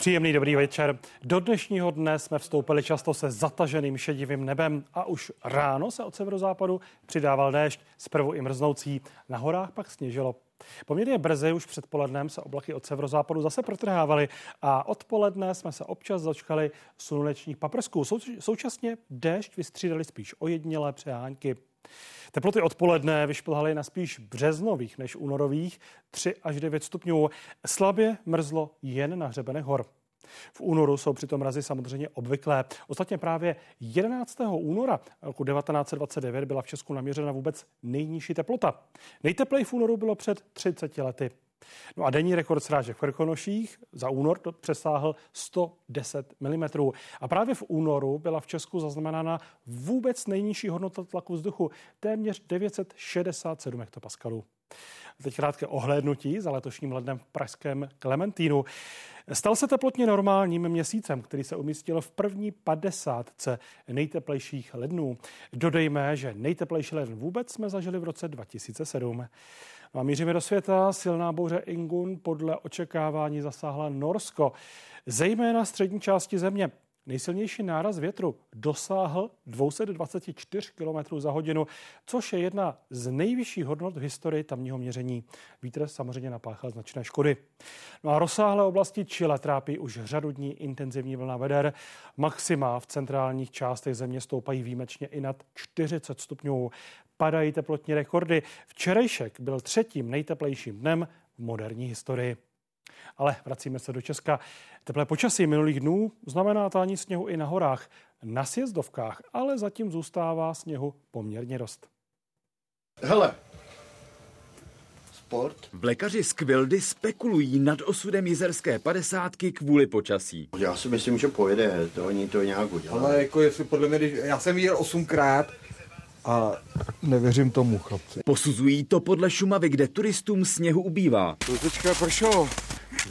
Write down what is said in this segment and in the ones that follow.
Příjemný dobrý večer. Do dnešního dne jsme vstoupili často se zataženým šedivým nebem a už ráno se od severozápadu přidával déšť, zprvu i mrznoucí. Na horách pak sněžilo. Poměrně brzy už předpolednem se oblaky od severozápadu zase protrhávaly a odpoledne jsme se občas dočkali slunečních paprsků. současně déšť vystřídali spíš ojedinělé přehánky. Teploty odpoledne vyšplhaly na spíš březnových než únorových 3 až 9 stupňů. Slabě mrzlo jen na hřebenech hor. V únoru jsou přitom mrazy samozřejmě obvyklé. Ostatně právě 11. února roku 1929 byla v Česku naměřena vůbec nejnižší teplota. Nejteplej v únoru bylo před 30 lety. No a denní rekord srážek v Krkonoších za únor to přesáhl 110 mm. A právě v únoru byla v Česku zaznamenána vůbec nejnižší hodnota tlaku vzduchu, téměř 967 hektopaskalů. Teď krátké ohlédnutí za letošním lednem v pražském Klementínu. Stal se teplotně normálním měsícem, který se umístil v první padesátce nejteplejších lednů. Dodejme, že nejteplejší leden vůbec jsme zažili v roce 2007. No a míříme do světa. Silná bouře Ingun podle očekávání zasáhla Norsko, zejména střední části země. Nejsilnější náraz větru dosáhl 224 km za hodinu, což je jedna z nejvyšších hodnot v historii tamního měření. Vítr samozřejmě napáchal značné škody. No a rozsáhlé oblasti Chile trápí už řadu dní intenzivní vlna veder. Maxima v centrálních částech země stoupají výjimečně i nad 40 stupňů. Padají teplotní rekordy. Včerejšek byl třetím nejteplejším dnem v moderní historii. Ale vracíme se do Česka. Teplé počasí minulých dnů znamená tání sněhu i na horách. Na sjezdovkách ale zatím zůstává sněhu poměrně dost. Hele, sport. Vlekaři z Kvildy spekulují nad osudem jizerské padesátky kvůli počasí. Já si myslím, že pojede, to oni to nějak udělají. Ale jako jestli podle mě, když já jsem viděl osmkrát a nevěřím tomu, chlapci. Posuzují to podle Šumavy, kde turistům sněhu ubývá. To teďka pršelo.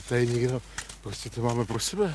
Tady nikdo, prostě to máme pro sebe.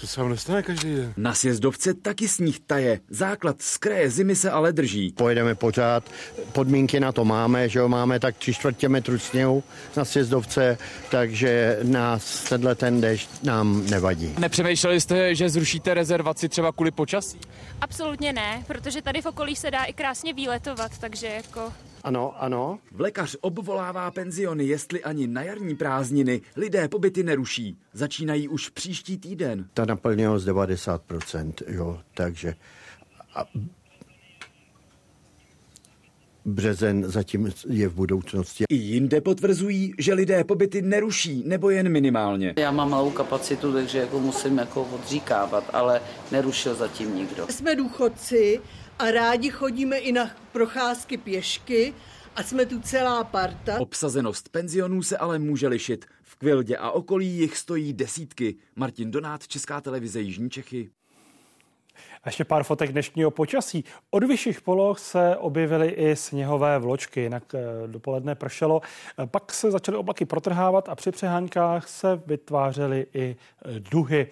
To se vám nestane každý den. Na sjezdovce taky sníh taje. Základ z kraje zimy se ale drží. Pojedeme pořád, podmínky na to máme, že jo, máme tak tři čtvrtě metru sněhu na sjezdovce, takže nás tenhle ten dešť nám nevadí. Nepřemýšleli jste, že zrušíte rezervaci třeba kvůli počasí? Absolutně ne, protože tady v okolí se dá i krásně výletovat, takže jako ano, ano. Vlekař obvolává penziony, jestli ani na jarní prázdniny lidé pobyty neruší. Začínají už příští týden. Ta naplněnost 90%, jo, takže a březen zatím je v budoucnosti. I jinde potvrzují, že lidé pobyty neruší, nebo jen minimálně. Já mám malou kapacitu, takže jako musím jako odříkávat, ale nerušil zatím nikdo. Jsme důchodci a rádi chodíme i na procházky pěšky a jsme tu celá parta. Obsazenost penzionů se ale může lišit. V Kvildě a okolí jich stojí desítky. Martin Donát, Česká televize Jižní Čechy. A ještě pár fotek dnešního počasí. Od vyšších poloh se objevily i sněhové vločky, jinak eh, dopoledne pršelo. Eh, pak se začaly oblaky protrhávat a při přeháňkách se vytvářely i eh, duhy.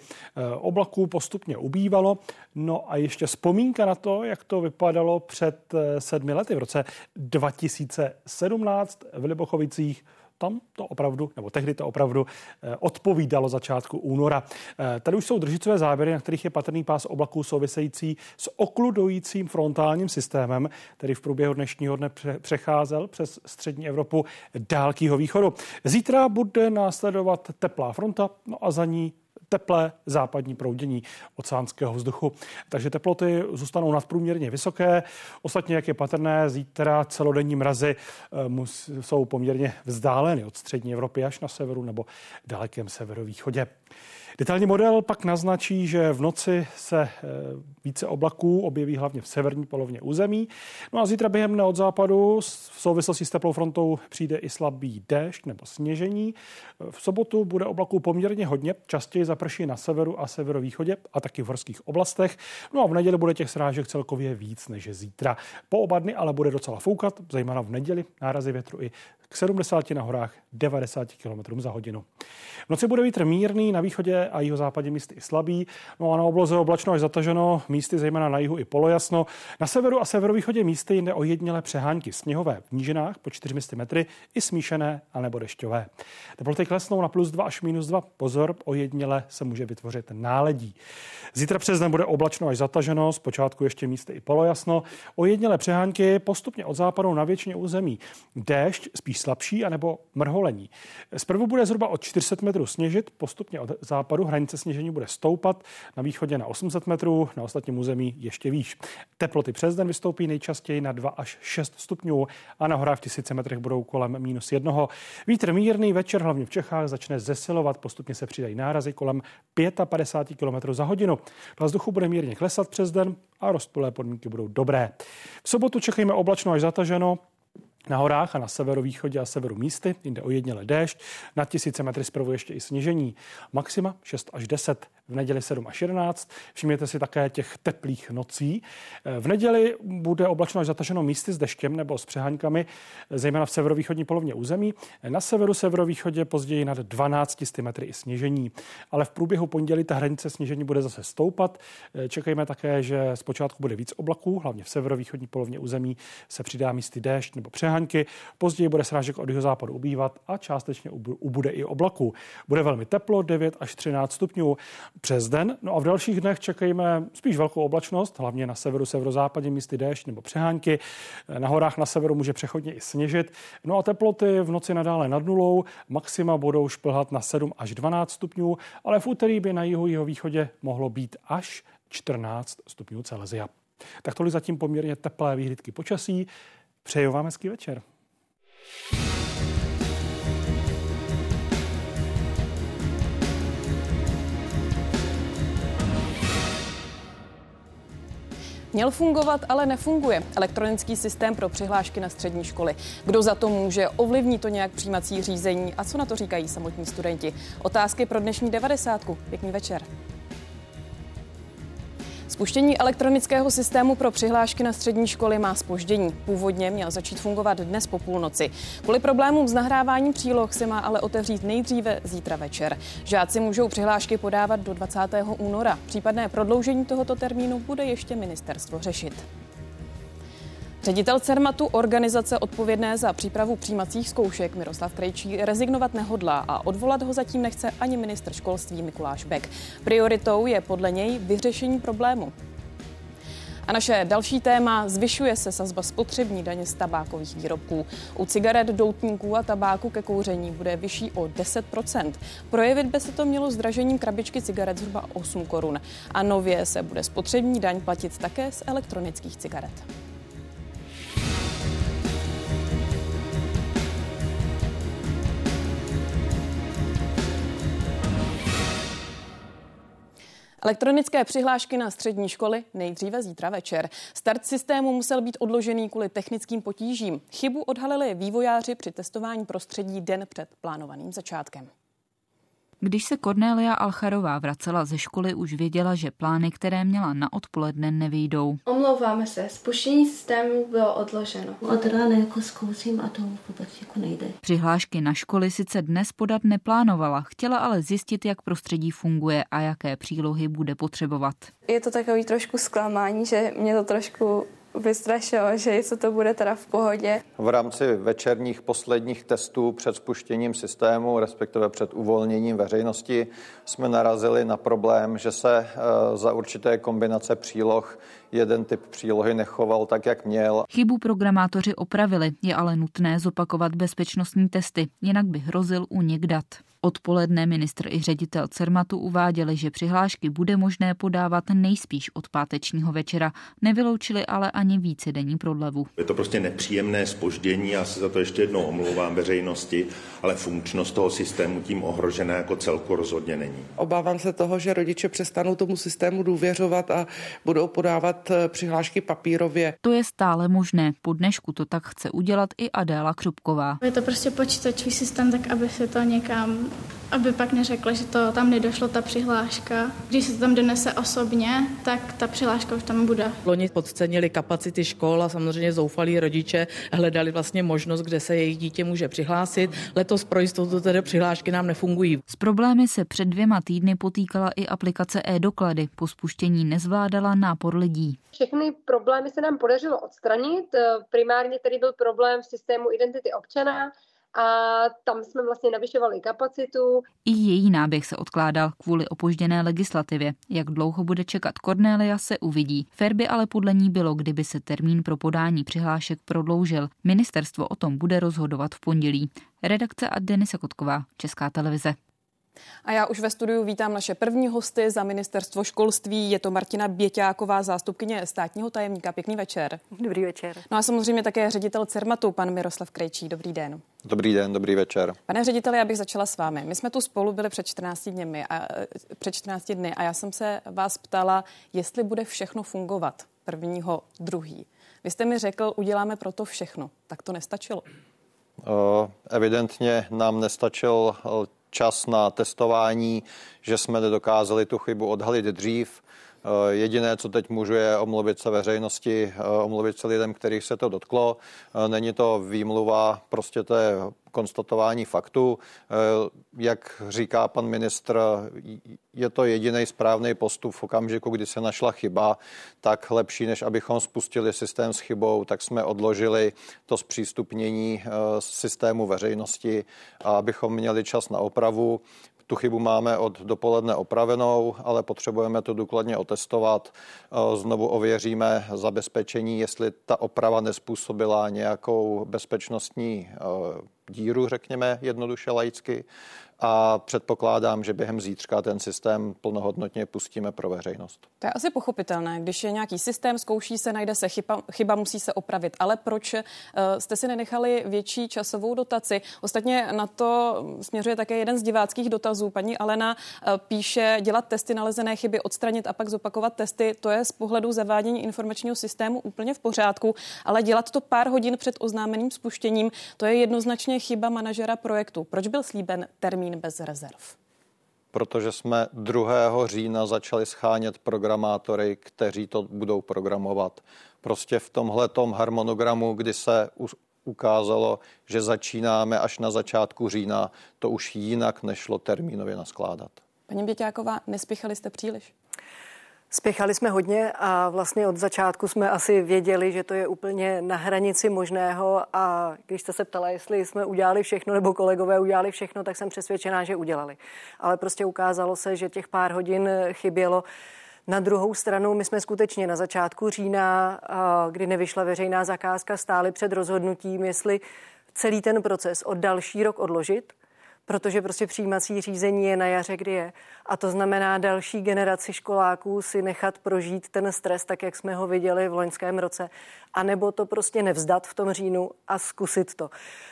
Oblaků postupně ubývalo. No a ještě vzpomínka na to, jak to vypadalo před sedmi lety v roce 2017 v Libochovicích tam to opravdu, nebo tehdy to opravdu eh, odpovídalo začátku února. Eh, tady už jsou držicové záběry, na kterých je patrný pás oblaků související s okludujícím frontálním systémem, který v průběhu dnešního dne přecházel přes střední Evropu dálkýho východu. Zítra bude následovat teplá fronta, no a za ní teplé západní proudění oceánského vzduchu. Takže teploty zůstanou nadprůměrně vysoké. Ostatně, jak je patrné, zítra celodenní mrazy eh, jsou poměrně vzdáleny od střední Evropy až na severu nebo dalekém severovýchodě. Detailní model pak naznačí, že v noci se eh, více oblaků objeví hlavně v severní polovně území. No a zítra během dne od západu v souvislosti s teplou frontou přijde i slabý déšť nebo sněžení. V sobotu bude oblaků poměrně hodně, častěji zaprší na severu a severovýchodě a taky v horských oblastech. No a v neděli bude těch srážek celkově víc než zítra. Po oba dny ale bude docela foukat, zejména v neděli nárazy větru i k 70 na horách 90 km za hodinu. V noci bude vítr mírný, na východě a jeho západě místy i slabý, no a na obloze oblačno až zataženo, místy zejména na jihu i polojasno. Na severu a severovýchodě místy jinde o jedněle přehánky sněhové v nížinách po 400 metry i smíšené a nebo dešťové. Teploty klesnou na plus 2 až minus 2. Pozor, o jedněle se může vytvořit náledí. Zítra přes den bude oblačno až zataženo, zpočátku ještě místy i polojasno. O jedněle přehánky postupně od západu na většině území. Déšť spíš slabší anebo mrholení. Zprvu bude zhruba od 400 metrů sněžit, postupně od západu hranice sněžení bude stoupat, na východě na 800 metrů, na ostatním území ještě výš. Teploty přes den vystoupí nejčastěji na 2 až 6 stupňů a na horách v tisíce metrech budou kolem minus jednoho. Vítr mírný večer, hlavně v Čechách, začne zesilovat, postupně se přidají nárazy kolem 55 km za hodinu. Hlas vzduchu bude mírně klesat přes den a rozptylé podmínky budou dobré. V sobotu čekejme oblačno až zataženo, na horách a na severovýchodě a severu místy, jde o jedněle déšť, na tisíce metry zprvu ještě i snížení. Maxima 6 až 10, v neděli 7 až 11. Všimněte si také těch teplých nocí. V neděli bude oblačno až zataženo místy s deštěm nebo s přeháňkami, zejména v severovýchodní polovně území. Na severu, severovýchodě později nad 12 metry i sněžení. Ale v průběhu pondělí ta hranice sněžení bude zase stoupat. Čekejme také, že zpočátku bude víc oblaků, hlavně v severovýchodní polovně území se přidá místy déšť nebo přeháňky přehaňky, později bude srážek od jeho západu ubývat a částečně ubude i oblaku. Bude velmi teplo, 9 až 13 stupňů přes den. No a v dalších dnech čekejme spíš velkou oblačnost, hlavně na severu, severozápadě místy déšť nebo přehánky. Na horách na severu může přechodně i sněžit. No a teploty v noci nadále nad nulou, maxima budou šplhat na 7 až 12 stupňů, ale v úterý by na jihu jeho východě mohlo být až 14 stupňů Celsia. Tak tolik zatím poměrně teplé výhlídky počasí. Přeju vám hezký večer. Měl fungovat, ale nefunguje. Elektronický systém pro přihlášky na střední školy. Kdo za to může? Ovlivní to nějak přijímací řízení? A co na to říkají samotní studenti? Otázky pro dnešní devadesátku. Pěkný večer. Spuštění elektronického systému pro přihlášky na střední školy má spoždění. Původně měl začít fungovat dnes po půlnoci. Kvůli problémům s nahráváním příloh se má ale otevřít nejdříve zítra večer. Žáci můžou přihlášky podávat do 20. února. Případné prodloužení tohoto termínu bude ještě ministerstvo řešit. Ředitel CERMATu, organizace odpovědné za přípravu přijímacích zkoušek Miroslav Krejčí, rezignovat nehodlá a odvolat ho zatím nechce ani ministr školství Mikuláš Bek. Prioritou je podle něj vyřešení problému. A naše další téma zvyšuje se sazba spotřební daně z tabákových výrobků. U cigaret, doutníků a tabáku ke kouření bude vyšší o 10% Projevit by se to mělo zdražením krabičky cigaret zhruba 8 korun. A nově se bude spotřební daň platit také z elektronických cigaret. Elektronické přihlášky na střední školy nejdříve zítra večer. Start systému musel být odložený kvůli technickým potížím. Chybu odhalili vývojáři při testování prostředí den před plánovaným začátkem. Když se Cornélia Alcharová vracela ze školy, už věděla, že plány, které měla na odpoledne, nevyjdou. Omlouváme se, spuštění systému bylo odloženo. Od rána jako zkouším a to vůbec jako nejde. Přihlášky na školy sice dnes podat neplánovala, chtěla ale zjistit, jak prostředí funguje a jaké přílohy bude potřebovat. Je to takový trošku zklamání, že mě to trošku vystrašilo, že jestli to bude teda v pohodě. V rámci večerních posledních testů před spuštěním systému, respektive před uvolněním veřejnosti, jsme narazili na problém, že se eh, za určité kombinace příloh jeden typ přílohy nechoval tak, jak měl. Chybu programátoři opravili, je ale nutné zopakovat bezpečnostní testy, jinak by hrozil únik dat. Odpoledne ministr i ředitel Cermatu uváděli, že přihlášky bude možné podávat nejspíš od pátečního večera. Nevyloučili ale ani více denní prodlevu. Je to prostě nepříjemné spoždění, já se za to ještě jednou omlouvám veřejnosti, ale funkčnost toho systému tím ohrožená jako celku rozhodně není. Obávám se toho, že rodiče přestanou tomu systému důvěřovat a budou podávat eh, přihlášky papírově. To je stále možné. Po dnešku to tak chce udělat i Adéla Křupková. Je to prostě počítačový systém, tak aby se to někam, aby pak neřekla, že to tam nedošlo ta přihláška. Když se to tam donese osobně, tak ta přihláška už tam bude. Loni podcenili kapacity škol a samozřejmě zoufalí rodiče hledali vlastně možnost, kde se jejich dítě může přihlásit. Letos pro jistotu tedy přihlášky nám nefungují. S problémy se před dvěma týdny potýkala i aplikace e-doklady. Po spuštění nezvládala nápor lidí. Všechny problémy se nám podařilo odstranit. Primárně tedy byl problém v systému identity občana, a tam jsme vlastně navyšovali kapacitu. I její náběh se odkládal kvůli opožděné legislativě. Jak dlouho bude čekat Cornelia se uvidí. Fér by ale podle ní bylo, kdyby se termín pro podání přihlášek prodloužil. Ministerstvo o tom bude rozhodovat v pondělí. Redakce a Denisa Kotková, Česká televize. A já už ve studiu vítám naše první hosty za ministerstvo školství. Je to Martina Běťáková, zástupkyně státního tajemníka. Pěkný večer. Dobrý večer. No a samozřejmě také ředitel CERMATu, pan Miroslav Krejčí. Dobrý den. Dobrý den, dobrý večer. Pane řediteli, já bych začala s vámi. My jsme tu spolu byli před 14 dny a, před 14 dny a já jsem se vás ptala, jestli bude všechno fungovat prvního, druhý. Vy jste mi řekl, uděláme pro to všechno. Tak to nestačilo. Evidentně nám nestačil čas na testování, že jsme nedokázali tu chybu odhalit dřív. Eh, jediné, co teď můžu, je omluvit se veřejnosti, eh, omluvit se lidem, kterých se to dotklo. Eh, není to výmluva, prostě to je konstatování faktu. Jak říká pan ministr, je to jediný správný postup v okamžiku, kdy se našla chyba, tak lepší, než abychom spustili systém s chybou, tak jsme odložili to zpřístupnění systému veřejnosti abychom měli čas na opravu. Tu chybu máme od dopoledne opravenou, ale potřebujeme to důkladně otestovat. Eh, znovu ověříme zabezpečení, jestli ta oprava nespůsobila nějakou bezpečnostní eh, díru, řekněme jednoduše laicky a předpokládám, že během zítřka ten systém plnohodnotně pustíme pro veřejnost. To je asi pochopitelné. Když je nějaký systém, zkouší se, najde se chyba, chyba musí se opravit. Ale proč uh, jste si nenechali větší časovou dotaci? Ostatně na to směřuje také jeden z diváckých dotazů. Paní Alena uh, píše, dělat testy nalezené chyby, odstranit a pak zopakovat testy. To je z pohledu zavádění informačního systému úplně v pořádku, ale dělat to pár hodin před oznámeným spuštěním, to je jednoznačně chyba manažera projektu. Proč byl slíben termín bez rezerv? Protože jsme 2. října začali schánět programátory, kteří to budou programovat. Prostě v tomhle harmonogramu, kdy se ukázalo, že začínáme až na začátku října, to už jinak nešlo termínově naskládat. Paní Běťáková, nespěchali jste příliš? Spěchali jsme hodně a vlastně od začátku jsme asi věděli, že to je úplně na hranici možného a když jste se ptala, jestli jsme udělali všechno nebo kolegové udělali všechno, tak jsem přesvědčená, že udělali. Ale prostě ukázalo se, že těch pár hodin chybělo. Na druhou stranu, my jsme skutečně na začátku října, kdy nevyšla veřejná zakázka, stáli před rozhodnutím, jestli celý ten proces od další rok odložit, protože prostě přijímací řízení je na jaře, kdy je. A to znamená další generaci školáků si nechat prožít ten stres, tak jak jsme ho viděli v loňském roce, anebo to prostě nevzdat v tom říjnu a zkusit to.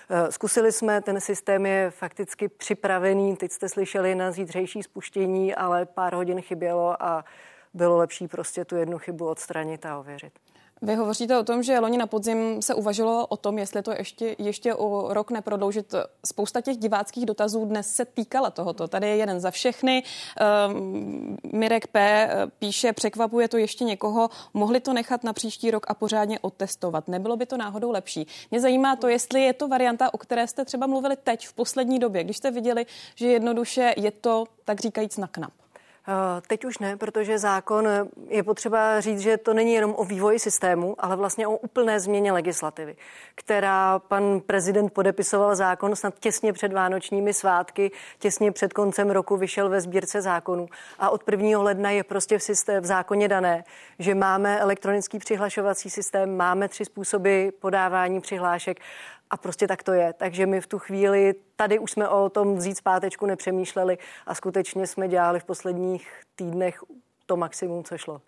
Eh, zkusili jsme, ten systém je fakticky připravený, teď jste slyšeli na zítřejší spuštění, ale pár hodin chybělo a bylo lepší prostě tu jednu chybu odstranit a ověřit. Vy hovoříte o tom, že loni na podzim se uvažovalo o tom, jestli to ještě, ještě o rok neprodloužit. Spousta těch diváckých dotazů dnes se týkala tohoto. Tady je jeden za všechny. Um, Mirek P. Píše, překvapuje to ještě někoho, mohli to nechat na příští rok a pořádně otestovat. Nebylo by to náhodou lepší? Mě zajímá to, jestli je to varianta, o které jste třeba mluvili teď v poslední době, když jste viděli, že jednoduše je to, tak říkajíc, na knap. Eh, teď už ne, protože zákon eh, je potřeba říct, že to není jenom o vývoji systému, ale vlastně o úplné změně legislativy, která pan prezident podepisoval zákon snad těsně před vánočními svátky, těsně před koncem roku vyšel ve sbírce zákonů a od 1. ledna je prostě v, systém, v zákoně dané, že máme elektronický přihlašovací systém, máme tři způsoby podávání přihlášek a prostě tak to je. Takže my v tu chvíli, tady už jsme o tom vzít zpátečku nepřemýšleli a skutečně jsme dělali v posledních týdnech to maximum, co šlo.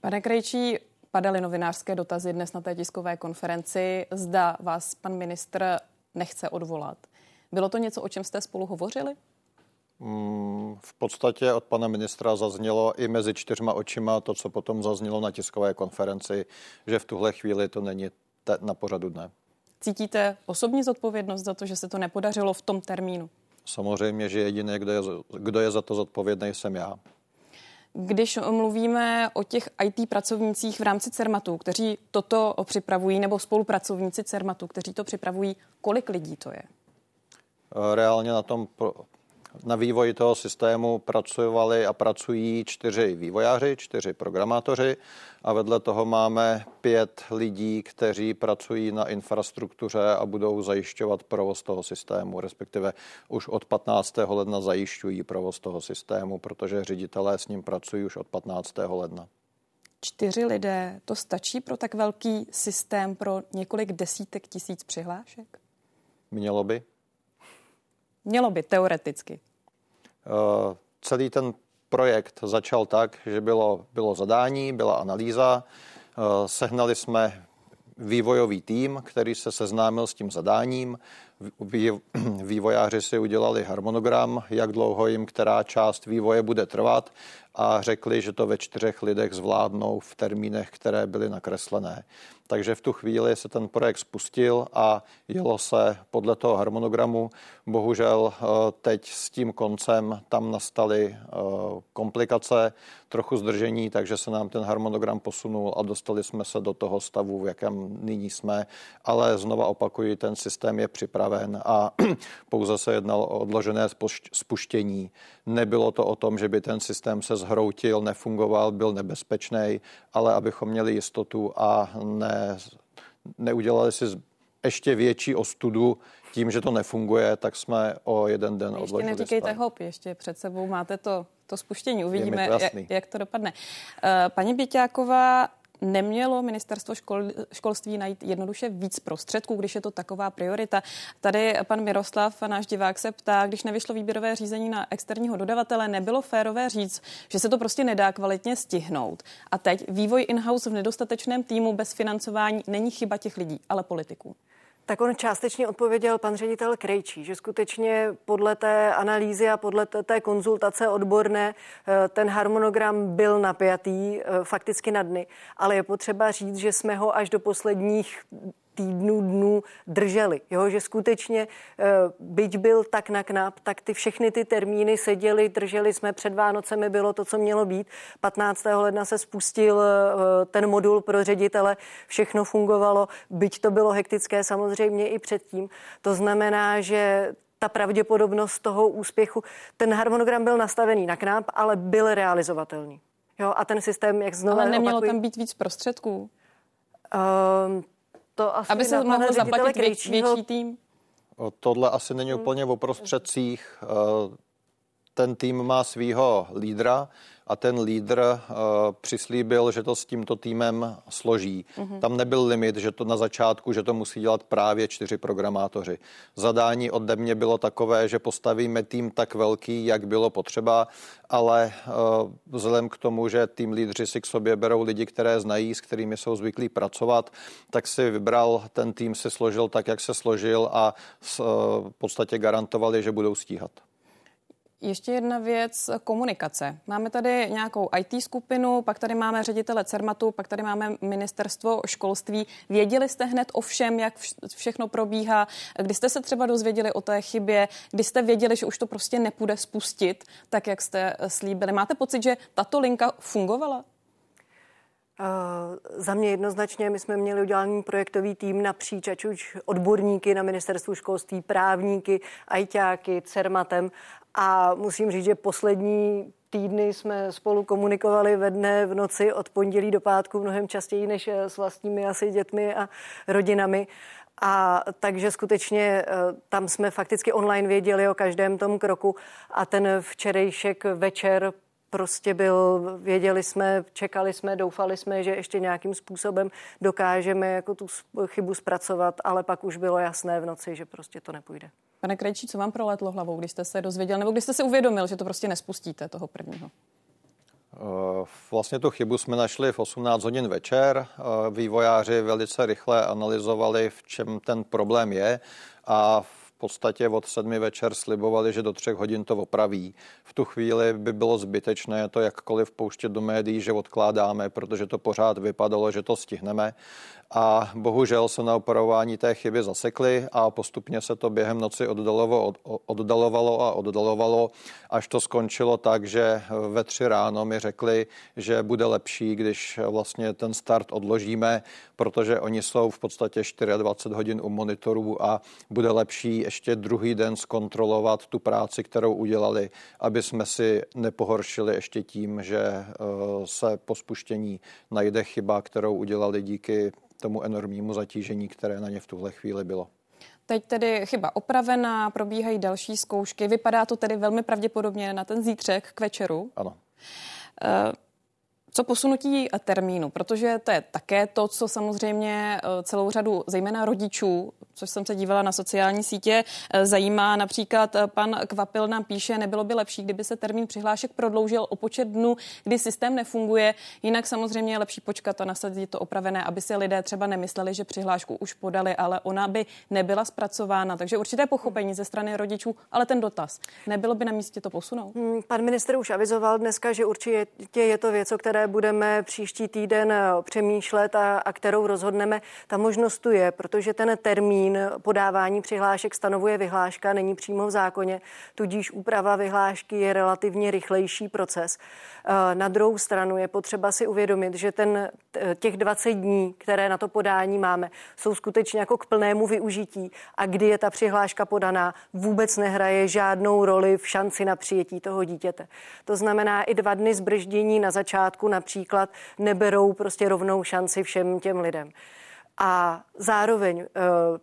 Pane Krejčí, padaly novinářské dotazy dnes na té tiskové konferenci. Zda vás pan ministr nechce odvolat. Bylo to něco, o čem jste spolu hovořili? Mm, v podstatě od pana ministra zaznělo i mezi čtyřma očima to, co potom zaznělo na tiskové konferenci, že v tuhle chvíli to není te- na pořadu dne. Cítíte osobní zodpovědnost za to, že se to nepodařilo v tom termínu? Samozřejmě, že jediný, kdo je, kdo je za to zodpovědný, jsem já. Když mluvíme o těch IT pracovnících v rámci CERMATu, kteří toto připravují, nebo spolupracovníci CERMATu, kteří to připravují, kolik lidí to je? Reálně na tom na vývoji toho systému pracovali a pracují čtyři vývojáři, čtyři programátoři a vedle toho máme pět lidí, kteří pracují na infrastruktuře a budou zajišťovat provoz toho systému, respektive už od 15. ledna zajišťují provoz toho systému, protože ředitelé s ním pracují už od 15. ledna. Čtyři lidé, to stačí pro tak velký systém pro několik desítek tisíc přihlášek? Mělo by. Mělo by, teoreticky. Uh, celý ten projekt začal tak, že bylo, bylo zadání, byla analýza, uh, sehnali jsme vývojový tým, který se seznámil s tím zadáním. Vývojáři si udělali harmonogram, jak dlouho jim která část vývoje bude trvat a řekli, že to ve čtyřech lidech zvládnou v termínech, které byly nakreslené. Takže v tu chvíli se ten projekt spustil a jelo se podle toho harmonogramu. Bohužel eh, teď s tím koncem tam nastaly eh, komplikace, trochu zdržení, takže se nám ten harmonogram posunul a dostali jsme se do toho stavu, v jakém nyní jsme. Ale znova opakuji, ten systém je připraven a pouze se jednalo o odložené spuštění. Nebylo to o tom, že by ten systém se zhroutil, nefungoval, byl nebezpečný, ale abychom měli jistotu a ne, neudělali si ještě větší ostudu tím, že to nefunguje, tak jsme o jeden den ještě odložili. Ještě neříkejte stav. hop, ještě před sebou máte to, to spuštění. Uvidíme, to jak, jak to dopadne. Eh, paní Běťáková, nemělo ministerstvo škol, školství najít jednoduše víc prostředků, když je to taková priorita. Tady pan Miroslav, náš divák, se ptá, když nevyšlo výběrové řízení na externího dodavatele, nebylo férové říct, že se to prostě nedá kvalitně stihnout. A teď vývoj in-house v nedostatečném týmu bez financování není chyba těch lidí, ale politiků. Tak on částečně odpověděl pan ředitel Krejčí, že skutečně podle té analýzy a podle té konzultace odborné eh, ten harmonogram byl napjatý eh, fakticky na dny, ale je potřeba říct, že jsme ho až do posledních týdnů, dnů drželi. Jo? Že skutečně, eh, byť byl tak na knap, tak ty všechny ty termíny seděli, drželi jsme před Vánocemi, bylo to, co mělo být. 15. ledna se spustil eh, ten modul pro ředitele, všechno fungovalo, byť to bylo hektické samozřejmě i předtím. To znamená, že ta pravděpodobnost toho úspěchu, ten harmonogram byl nastavený na knap, ale byl realizovatelný. Jo, a ten systém, jak znovu Ale nemělo opakuji, tam být víc prostředků? Um, to asi Aby se mohl zaplatit větší, větší tým? Tohle asi není úplně o prostředcích. Ten tým má svého lídra a ten lídr uh, přislíbil, že to s tímto týmem složí. Mm-hmm. Tam nebyl limit, že to na začátku, že to musí dělat právě čtyři programátoři. Zadání ode mě bylo takové, že postavíme tým tak velký, jak bylo potřeba, ale uh, vzhledem k tomu, že tým lídři si k sobě berou lidi, které znají, s kterými jsou zvyklí pracovat, tak si vybral, ten tým si složil tak, jak se složil a s, uh, v podstatě garantovali, že budou stíhat. Ještě jedna věc, komunikace. Máme tady nějakou IT skupinu, pak tady máme ředitele CERMATu, pak tady máme ministerstvo školství. Věděli jste hned o všem, jak všechno probíhá? Kdy jste se třeba dozvěděli o té chybě? Kdy jste věděli, že už to prostě nepůjde spustit, tak jak jste slíbili? Máte pocit, že tato linka fungovala? Za mě jednoznačně, my jsme měli udělaný projektový tým napříč, ať už odborníky na ministerstvu školství, právníky, ajťáky, CERMATem a musím říct, že poslední týdny jsme spolu komunikovali ve dne, v noci od pondělí do pátku mnohem častěji než s vlastními asi dětmi a rodinami. A takže skutečně tam jsme fakticky online věděli o každém tom kroku a ten včerejšek večer prostě byl, věděli jsme, čekali jsme, doufali jsme, že ještě nějakým způsobem dokážeme jako tu chybu zpracovat, ale pak už bylo jasné v noci, že prostě to nepůjde. Pane Krejčí, co vám proletlo hlavou, když jste se dozvěděl, nebo když jste se uvědomil, že to prostě nespustíte toho prvního? Eh, vlastně tu chybu jsme našli v 18 hodin večer. Eh, vývojáři velice rychle analyzovali, v čem ten problém je a v podstatě od sedmi večer slibovali, že do třech hodin to opraví. V tu chvíli by bylo zbytečné to jakkoliv pouštět do médií, že odkládáme, protože to pořád vypadalo, že to stihneme a bohužel se na operování té chyby zasekly a postupně se to během noci oddalovalo, oddalovalo a oddalovalo, až to skončilo tak, že ve tři ráno mi řekli, že bude lepší, když vlastně ten start odložíme, protože oni jsou v podstatě 24 hodin u monitorů a bude lepší ještě druhý den zkontrolovat tu práci, kterou udělali, aby jsme si nepohoršili ještě tím, že eh, se po spuštění najde chyba, kterou udělali díky tomu enormnímu zatížení, které na ně v tuhle chvíli bylo. Teď tedy chyba opravená, probíhají další zkoušky. Vypadá to tedy velmi pravděpodobně na ten zítřek k večeru. Ano. Uh, co posunutí termínu, protože to je také to, co samozřejmě eh, celou řadu, zejména rodičů, což jsem se dívala na sociální sítě, eh, zajímá. Například eh, pan Kvapil nám píše, nebylo by lepší, kdyby se termín přihlášek prodloužil o počet dnů, kdy systém nefunguje. Jinak samozřejmě je lepší počkat a nasadit to opravené, aby si lidé třeba nemysleli, že přihlášku už podali, ale ona by nebyla zpracována. Takže určité pochopení ze strany rodičů, ale ten dotaz. Nebylo by na místě to posunout? Hmm, pan minister už avizoval dneska, že určitě je to věc, o které budeme příští týden eh, přemýšlet a, a kterou rozhodneme, ta možnost tu je, protože ten termín podávání přihlášek stanovuje vyhláška, není přímo v zákoně, tudíž úprava vyhlášky je relativně rychlejší proces. Eh, na druhou stranu je potřeba si uvědomit, že ten, těch 20 dní, které na to podání máme, jsou skutečně jako k plnému využití a kdy je ta přihláška podaná, vůbec nehraje žádnou roli v šanci na přijetí toho dítěte. To znamená i dva dny zbrždění na začátku například neberou prostě rovnou šanci všem těm lidem a zároveň e,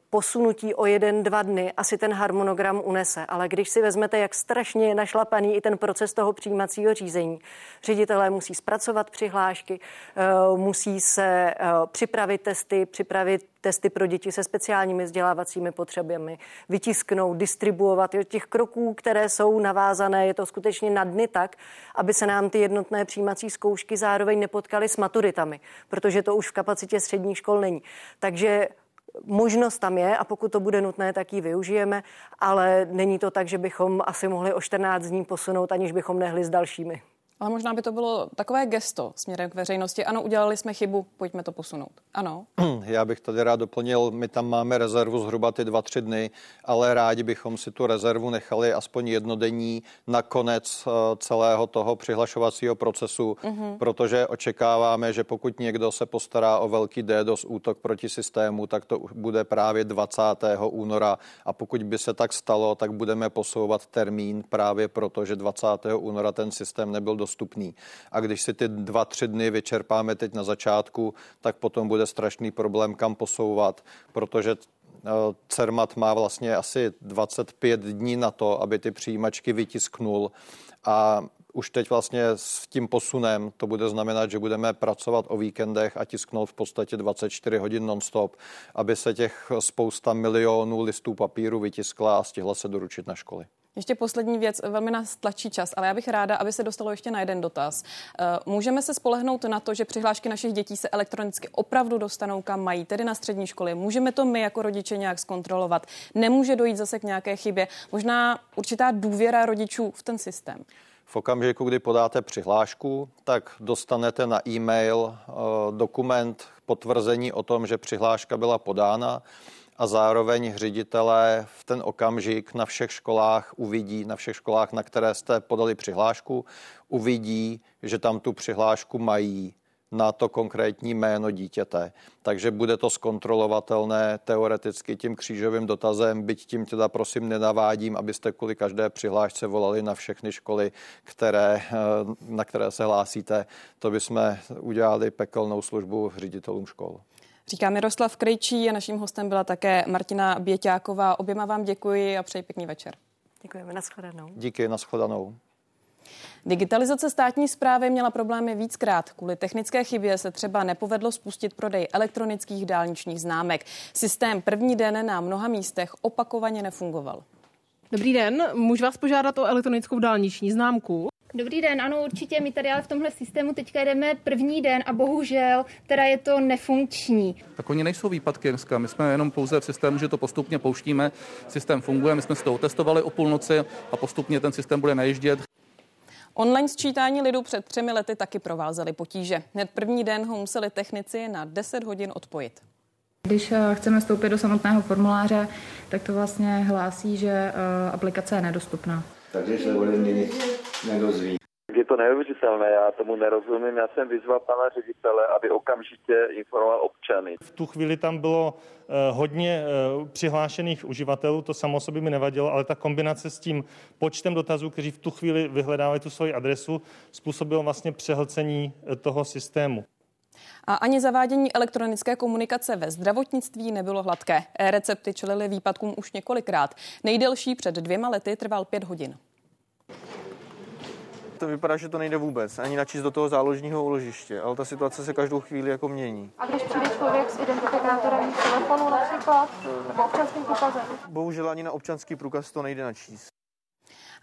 posunutí o jeden, dva dny asi ten harmonogram unese. Ale když si vezmete, jak strašně je našlapaný i ten proces toho přijímacího řízení, ředitelé musí zpracovat přihlášky, e, musí se e, připravit testy, připravit testy pro děti se speciálními vzdělávacími potřebami, vytisknout, distribuovat. Těch kroků, které jsou navázané, je to skutečně na dny tak, aby se nám ty jednotné přijímací zkoušky zároveň nepotkaly s maturitami, protože to už v kapacitě středních škol není. Takže Možnost tam je a pokud to bude nutné, tak ji využijeme, ale není to tak, že bychom asi mohli o 14 dní posunout, aniž bychom nehli s dalšími. Ale možná by to bylo takové gesto směrem k veřejnosti. Ano, udělali jsme chybu, pojďme to posunout. Ano. Já bych tady rád doplnil, my tam máme rezervu zhruba ty dva, tři dny, ale rádi bychom si tu rezervu nechali aspoň jednodenní na konec eh, celého toho přihlašovacího procesu, mm-hmm. protože očekáváme, že pokud někdo se postará o velký DDoS útok proti systému, tak to bude právě 20. února a pokud by se tak stalo, tak budeme posouvat termín právě proto, že 20. února ten systém nebyl dost dostupný. A když si ty dva, tři dny vyčerpáme teď na začátku, tak potom bude strašný problém, kam posouvat, protože eh, Cermat má vlastně asi 25 dní na to, aby ty přijímačky vytisknul a už teď vlastně s tím posunem to bude znamenat, že budeme pracovat o víkendech a tisknout v podstatě 24 hodin nonstop, aby se těch spousta milionů listů papíru vytiskla a stihla se doručit na školy. Ještě poslední věc, velmi nás tlačí čas, ale já bych ráda, aby se dostalo ještě na jeden dotaz. Eh, můžeme se spolehnout na to, že přihlášky našich dětí se elektronicky opravdu dostanou kam mají, tedy na střední školy. Můžeme to my jako rodiče nějak zkontrolovat. Nemůže dojít zase k nějaké chybě. Možná určitá důvěra rodičů v ten systém. V okamžiku, kdy podáte přihlášku, tak dostanete na e-mail eh, dokument potvrzení o tom, že přihláška byla podána a zároveň ředitelé v ten okamžik na všech školách uvidí, na všech školách, na které jste podali přihlášku, uvidí, že tam tu přihlášku mají na to konkrétní jméno dítěte. Takže bude to zkontrolovatelné teoreticky tím křížovým dotazem, byť tím teda prosím nenavádím, abyste kvůli každé přihlášce volali na všechny školy, které, na které se hlásíte. To bychom udělali pekelnou službu ředitelům škol. Říká Miroslav Krejčí a naším hostem byla také Martina Běťáková. Oběma vám děkuji a přeji pěkný večer. Děkujeme, nashledanou. Díky, nashledanou. Digitalizace státní zprávy měla problémy víckrát. Kvůli technické chybě se třeba nepovedlo spustit prodej elektronických dálničních známek. Systém první den na mnoha místech opakovaně nefungoval. Dobrý den, můžu vás požádat o elektronickou dálniční známku? Dobrý den, ano, určitě. My tady ale v tomhle systému teďka jdeme první den a bohužel teda je to nefunkční. Tak oni nejsou výpadky dneska. My jsme jenom pouze v systému, že to postupně pouštíme. Systém funguje, my jsme si to testovali o půlnoci a postupně ten systém bude najíždět. Online sčítání lidu před třemi lety taky provázely potíže. Hned první den ho museli technici na 10 hodin odpojit. Když eh, chceme vstoupit do samotného formuláře, tak to vlastně hlásí, že eh, aplikace je nedostupná. Takže se ode mě nic nedozví. Je to neuvěřitelné, já tomu nerozumím. Já jsem vyzval pana ředitele, aby okamžitě informoval občany. V tu chvíli tam bylo uh, hodně uh, přihlášených uživatelů, to samo sobě mi nevadilo, ale ta kombinace s tím počtem dotazů, kteří v tu chvíli vyhledávali tu svoji adresu, způsobilo vlastně přehlcení uh, toho systému. A ani zavádění elektronické komunikace ve zdravotnictví nebylo hladké. E-recepty čelily výpadkům už několikrát. Nejdelší před dvěma lety trval pět hodin. To vypadá, že to nejde vůbec, ani načíst do toho záložního úložiště, ale ta situace se každou chvíli jako mění. A když přijde člověk s identifikátorem telefonu například, nebo občanským průkazem? Bohužel ani na občanský průkaz to nejde načíst.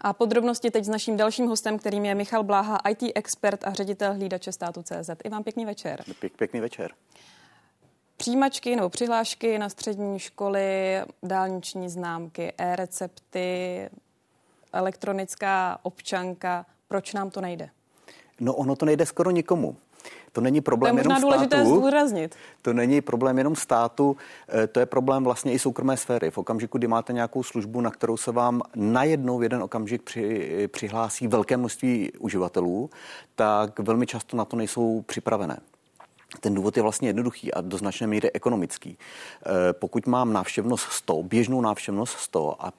A podrobnosti teď s naším dalším hostem, kterým je Michal Bláha, IT expert a ředitel hlídače státu CZ. I vám pěkný večer. Pěk, pěkný večer. Přijímačky nebo přihlášky na střední školy, dálniční známky, e-recepty, elektronická občanka. Proč nám to nejde? No ono to nejde skoro nikomu. To není problém to je jenom důležité státu. zdůraznit. To není problém jenom státu, eh, to je problém vlastně i soukromé sféry. V okamžiku, kdy máte nějakou službu, na kterou se vám najednou v jeden okamžik při, přihlásí velké množství uživatelů, tak velmi často na to nejsou připravené. Ten důvod je vlastně jednoduchý a do značné míry ekonomický. Eh, pokud mám návštěvnost 100, běžnou návštěvnost 100 a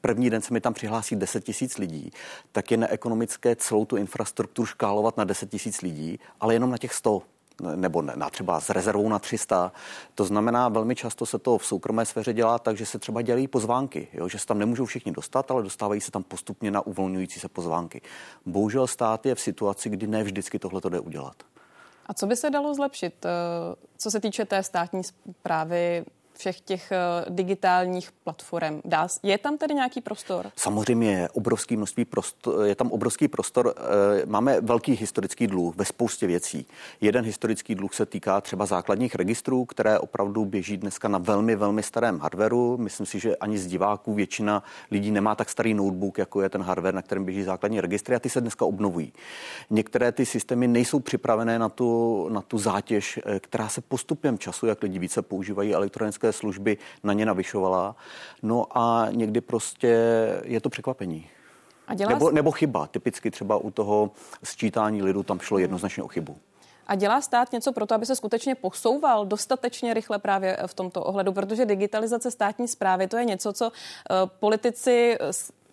první den se mi tam přihlásí 10 tisíc lidí, tak je neekonomické celou tu infrastrukturu škálovat na 10 tisíc lidí, ale jenom na těch 100 nebo na třeba s rezervou na 300. To znamená, velmi často se to v soukromé sféře dělá tak, že se třeba dělají pozvánky, jo? že se tam nemůžou všichni dostat, ale dostávají se tam postupně na uvolňující se pozvánky. Bohužel stát je v situaci, kdy ne vždycky tohle to jde udělat. A co by se dalo zlepšit, eh, co se týče té státní zprávy všech těch eh, digitálních platform. Je tam tedy nějaký prostor? Samozřejmě je, obrovský množství prostor, je tam obrovský prostor. Eh, máme velký historický dluh ve spoustě věcí. Jeden historický dluh se týká třeba základních registrů, které opravdu běží dneska na velmi, velmi starém hardwareu. Myslím si, že ani z diváků většina lidí nemá tak starý notebook, jako je ten hardware, na kterém běží základní registry a ty se dneska obnovují. Některé ty systémy nejsou připravené na tu, na tu zátěž, eh, která se postupem času, jak lidi více používají elektronické zpravodajské služby na ně navyšovala. No a někdy prostě je to překvapení. A dělá nebo, nebo chyba. Typicky třeba u toho sčítání lidu tam šlo jednoznačně o chybu. A dělá stát něco pro to, aby se skutečně posouval dostatečně rychle právě v tomto ohledu, protože digitalizace státní zprávy to je něco, co eh, politici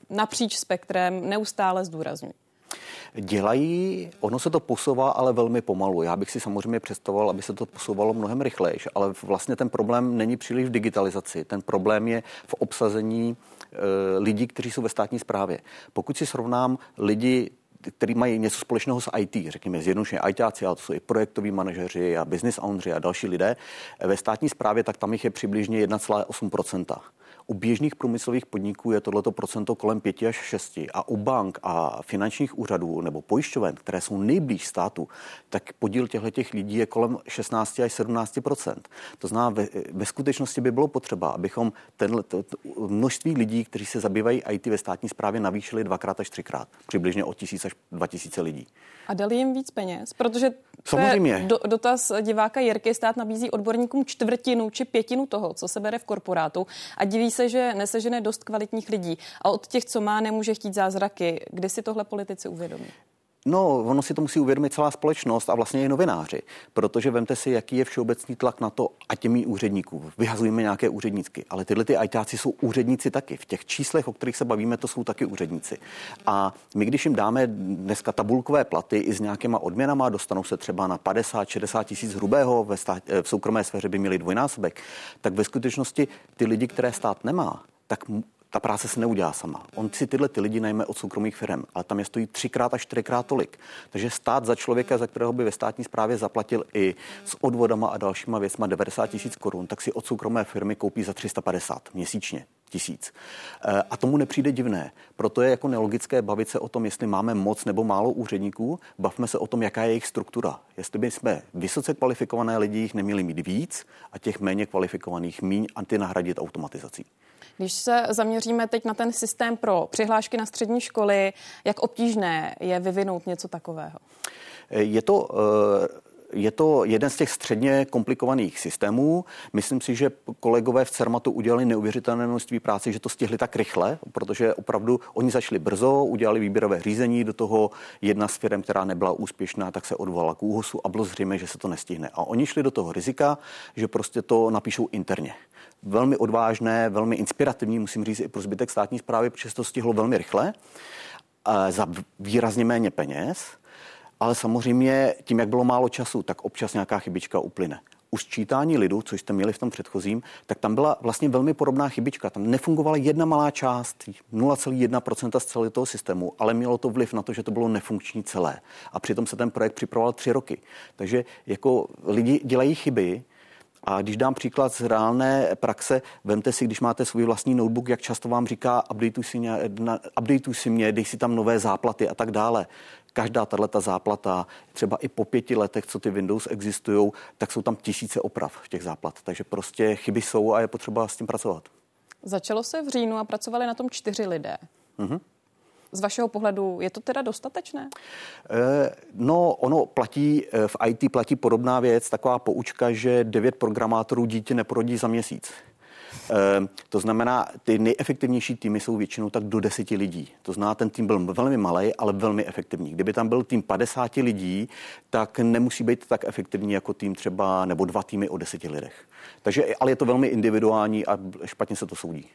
napříč spektrem neustále zdůrazňují. Dělají, ono se to posouvá, ale velmi pomalu. Já bych si samozřejmě představoval, aby se to posouvalo mnohem rychleji, ale vlastně ten problém není příliš v digitalizaci. Ten problém je v obsazení e, lidí, kteří jsou ve státní správě. Pokud si srovnám lidi který mají něco společného s IT, řekněme zjednodušeně ITáci, ale to jsou i projektoví manažeři a business ownři a další lidé, ve státní správě, tak tam jich je přibližně 1,8%. U běžných průmyslových podniků je tohleto procento kolem 5 až 6 a u bank a finančních úřadů nebo pojišťoven, které jsou nejblíž státu, tak podíl těchto lidí je kolem 16 až 17% To znamená, ve, ve skutečnosti by bylo potřeba, abychom tenhle, to, to, množství lidí, kteří se zabývají IT ve státní správě, navýšili dvakrát až třikrát, přibližně o tisíc až 2000 lidí. A dali jim víc peněz, protože Samozřejmě. Do, dotaz diváka Jirky stát nabízí odborníkům čtvrtinu či pětinu toho, co se bere v korporátu a diví se, že nesežene dost kvalitních lidí a od těch, co má, nemůže chtít zázraky. Kdy si tohle politici uvědomí? No, ono si to musí uvědomit celá společnost a vlastně i novináři, protože vemte si, jaký je všeobecný tlak na to, a těmi úředníků. Vyhazujeme nějaké úředníky, ale tyhle ty ajtáci jsou úředníci taky. V těch číslech, o kterých se bavíme, to jsou taky úředníci. A my, když jim dáme dneska tabulkové platy i s nějakýma odměnama, dostanou se třeba na 50-60 tisíc hrubého, ve stát, v soukromé sféře by měli dvojnásobek, tak ve skutečnosti ty lidi, které stát nemá, tak ta práce se neudělá sama. On si tyhle ty lidi najme od soukromých firm, ale tam je stojí třikrát až čtyřikrát tolik. Takže stát za člověka, za kterého by ve státní správě zaplatil i s odvodama a dalšíma věcma 90 tisíc korun, tak si od soukromé firmy koupí za 350 měsíčně. Tisíc. Eh, a tomu nepřijde divné. Proto je jako nelogické bavit se o tom, jestli máme moc nebo málo úředníků. Bavme se o tom, jaká je jejich struktura. Jestli by jsme vysoce kvalifikované lidi jich neměli mít víc a těch méně kvalifikovaných míň a ty nahradit automatizací. Když se zaměříme teď na ten systém pro přihlášky na střední školy, jak obtížné je vyvinout něco takového? Je to je to jeden z těch středně komplikovaných systémů. Myslím si, že kolegové v CERMATu udělali neuvěřitelné množství práce, že to stihli tak rychle, protože opravdu oni začali brzo, udělali výběrové řízení, do toho jedna z firm, která nebyla úspěšná, tak se odvolala k úhosu a bylo zřejmé, že se to nestihne. A oni šli do toho rizika, že prostě to napíšou interně velmi odvážné, velmi inspirativní, musím říct, i pro zbytek státní zprávy, protože to stihlo velmi rychle, za výrazně méně peněz ale samozřejmě tím, jak bylo málo času, tak občas nějaká chybička uplyne. U sčítání lidu, což jste měli v tom předchozím, tak tam byla vlastně velmi podobná chybička. Tam nefungovala jedna malá část, 0,1% z celého toho systému, ale mělo to vliv na to, že to bylo nefunkční celé. A přitom se ten projekt připravoval tři roky. Takže jako lidi dělají chyby, a když dám příklad z reálné praxe, vemte si, když máte svůj vlastní notebook, jak často vám říká, updateuj si, mě, updateuj si mě, dej si tam nové záplaty a tak dále každá tato záplata, třeba i po pěti letech, co ty Windows existují, tak jsou tam tisíce oprav v těch záplat. Takže prostě chyby jsou a je potřeba s tím pracovat. Začalo se v říjnu a pracovali na tom čtyři lidé. Mm-hmm. Z vašeho pohledu je to teda dostatečné? Eh, no, ono platí, eh, v IT platí podobná věc, taková poučka, že devět programátorů dítě neporodí za měsíc. Ehm, to znamená, ty nejefektivnější týmy jsou většinou tak do deseti lidí. To znamená, ten tým byl velmi malý, ale velmi efektivní. Kdyby tam byl tým 50 lidí, tak nemusí být tak efektivní jako tým třeba nebo dva týmy o deseti lidech. Takže, ale je to velmi individuální a špatně se to soudí.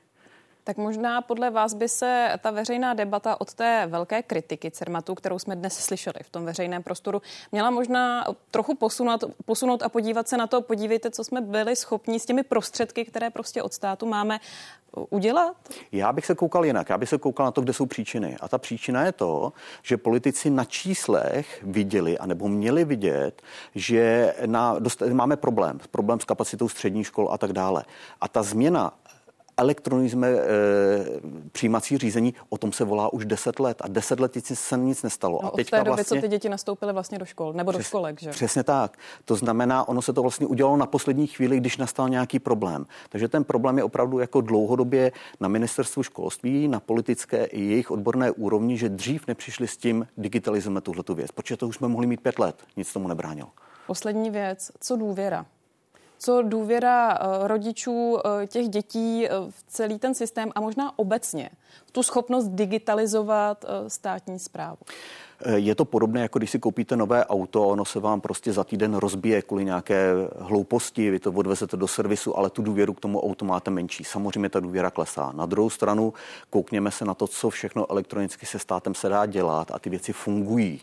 Tak možná podle vás by se ta veřejná debata od té velké kritiky CERMATu, kterou jsme dnes slyšeli v tom veřejném prostoru, měla možná trochu posunout, posunout a podívat se na to, podívejte, co jsme byli schopni s těmi prostředky, které prostě od státu máme, udělat? Já bych se koukal jinak. Já bych se koukal na to, kde jsou příčiny. A ta příčina je to, že politici na číslech viděli, anebo měli vidět, že na, dost, máme problém. Problém s kapacitou středních škol a tak dále. A ta změna elektronizme e, přijímací řízení, o tom se volá už 10 let a 10 let se nic nestalo. No, a teďka od té doby, vlastně, co ty děti nastoupily vlastně do škol, nebo přes, do školek, že? Přesně tak. To znamená, ono se to vlastně udělalo na poslední chvíli, když nastal nějaký problém. Takže ten problém je opravdu jako dlouhodobě na ministerstvu školství, na politické i jejich odborné úrovni, že dřív nepřišli s tím digitalizujeme tuhletu věc, protože to už jsme mohli mít pět let, nic tomu nebránilo. Poslední věc, co důvěra? Co důvěra eh, rodičů eh, těch dětí eh, v celý ten systém a možná obecně v tu schopnost digitalizovat státní zprávu? Je to podobné, jako když si koupíte nové auto, ono se vám prostě za týden rozbije kvůli nějaké hlouposti, vy to odvezete do servisu, ale tu důvěru k tomu autu máte menší. Samozřejmě ta důvěra klesá. Na druhou stranu koukněme se na to, co všechno elektronicky se státem se dá dělat a ty věci fungují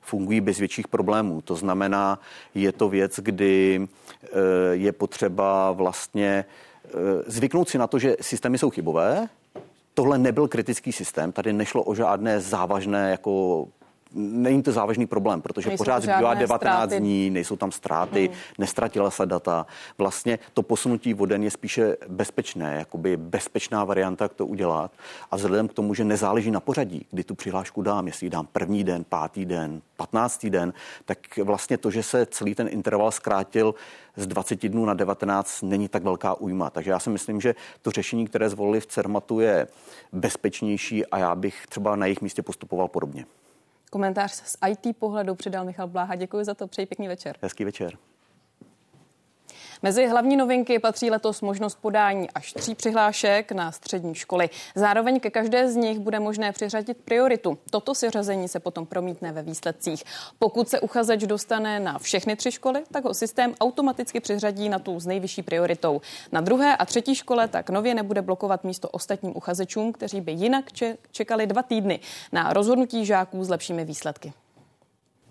fungují bez větších problémů. To znamená, je to věc, kdy eh, je potřeba vlastně eh, zvyknout si na to, že systémy jsou chybové, Tohle nebyl kritický systém, tady nešlo o žádné závažné jako není to závažný problém, protože nejsou pořád zbývá 19 ztráty. dní, nejsou tam ztráty, hmm. nestratila se data. Vlastně to posunutí voden je spíše bezpečné, jakoby bezpečná varianta, jak to udělat. A vzhledem k tomu, že nezáleží na pořadí, kdy tu přihlášku dám, jestli ji dám první den, pátý den, patnáctý den, tak vlastně to, že se celý ten interval zkrátil z 20 dnů na 19, není tak velká újma. Takže já si myslím, že to řešení, které zvolili v CERMATu, je bezpečnější a já bych třeba na jejich místě postupoval podobně. Komentář z IT pohledu přidal Michal Bláha. Děkuji za to, přeji pěkný večer. Hezký večer. Mezi hlavní novinky patří letos možnost podání až tří přihlášek na střední školy. Zároveň ke každé z nich bude možné přiřadit prioritu. Toto řazení se potom promítne ve výsledcích. Pokud se uchazeč dostane na všechny tři školy, tak ho systém automaticky přiřadí na tu s nejvyšší prioritou. Na druhé a třetí škole tak nově nebude blokovat místo ostatním uchazečům, kteří by jinak čekali dva týdny na rozhodnutí žáků s lepšími výsledky.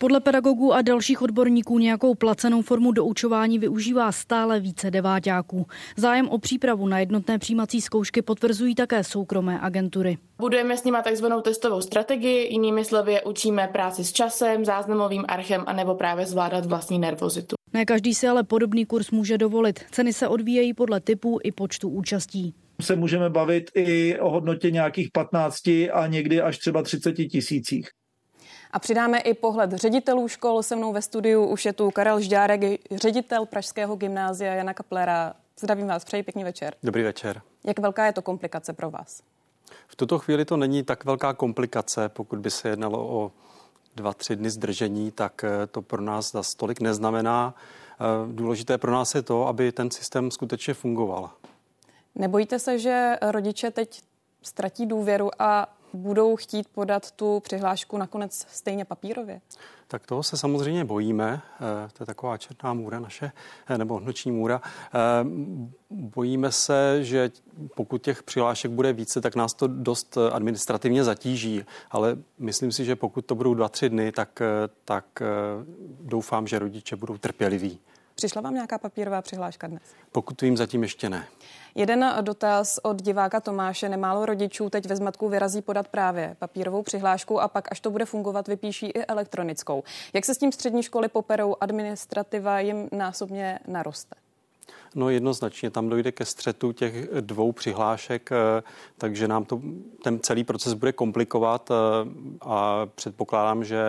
Podle pedagogů a dalších odborníků nějakou placenou formu doučování využívá stále více deváťáků. Zájem o přípravu na jednotné přijímací zkoušky potvrzují také soukromé agentury. Budujeme s nimi takzvanou testovou strategii, jinými slovy je učíme práci s časem, záznamovým archem a nebo právě zvládat vlastní nervozitu. Ne každý si ale podobný kurz může dovolit. Ceny se odvíjejí podle typu i počtu účastí. se můžeme bavit i o hodnotě nějakých 15 a někdy až třeba 30 tisících. A přidáme i pohled ředitelů škol. Se mnou ve studiu už je tu Karel Žďárek, ředitel Pražského gymnázia Jana Kaplera. Zdravím vás, přeji pěkný večer. Dobrý večer. Jak velká je to komplikace pro vás? V tuto chvíli to není tak velká komplikace, pokud by se jednalo o dva, tři dny zdržení, tak eh, to pro nás zase tolik neznamená. Eh, důležité pro nás je to, aby ten systém skutečně fungoval. Nebojíte se, že rodiče teď ztratí důvěru a budou chtít podat tu přihlášku nakonec stejně papírově? Tak toho se samozřejmě bojíme. Eh, to je taková černá můra naše, eh, nebo noční můra. Eh, bojíme se, že pokud těch přihlášek bude více, tak nás to dost administrativně zatíží. Ale myslím si, že pokud to budou dva, tři dny, tak, tak doufám, že rodiče budou trpěliví. Přišla vám nějaká papírová přihláška dnes? Pokud vím, zatím ještě ne. Jeden dotaz od diváka Tomáše. Nemálo rodičů teď ve zmatku vyrazí podat právě papírovou přihlášku a pak, až to bude fungovat, vypíší i elektronickou. Jak se s tím střední školy poperou? Administrativa jim násobně naroste. No jednoznačně, tam dojde ke střetu těch dvou přihlášek, eh, takže nám to, ten celý proces bude komplikovat eh, a předpokládám, že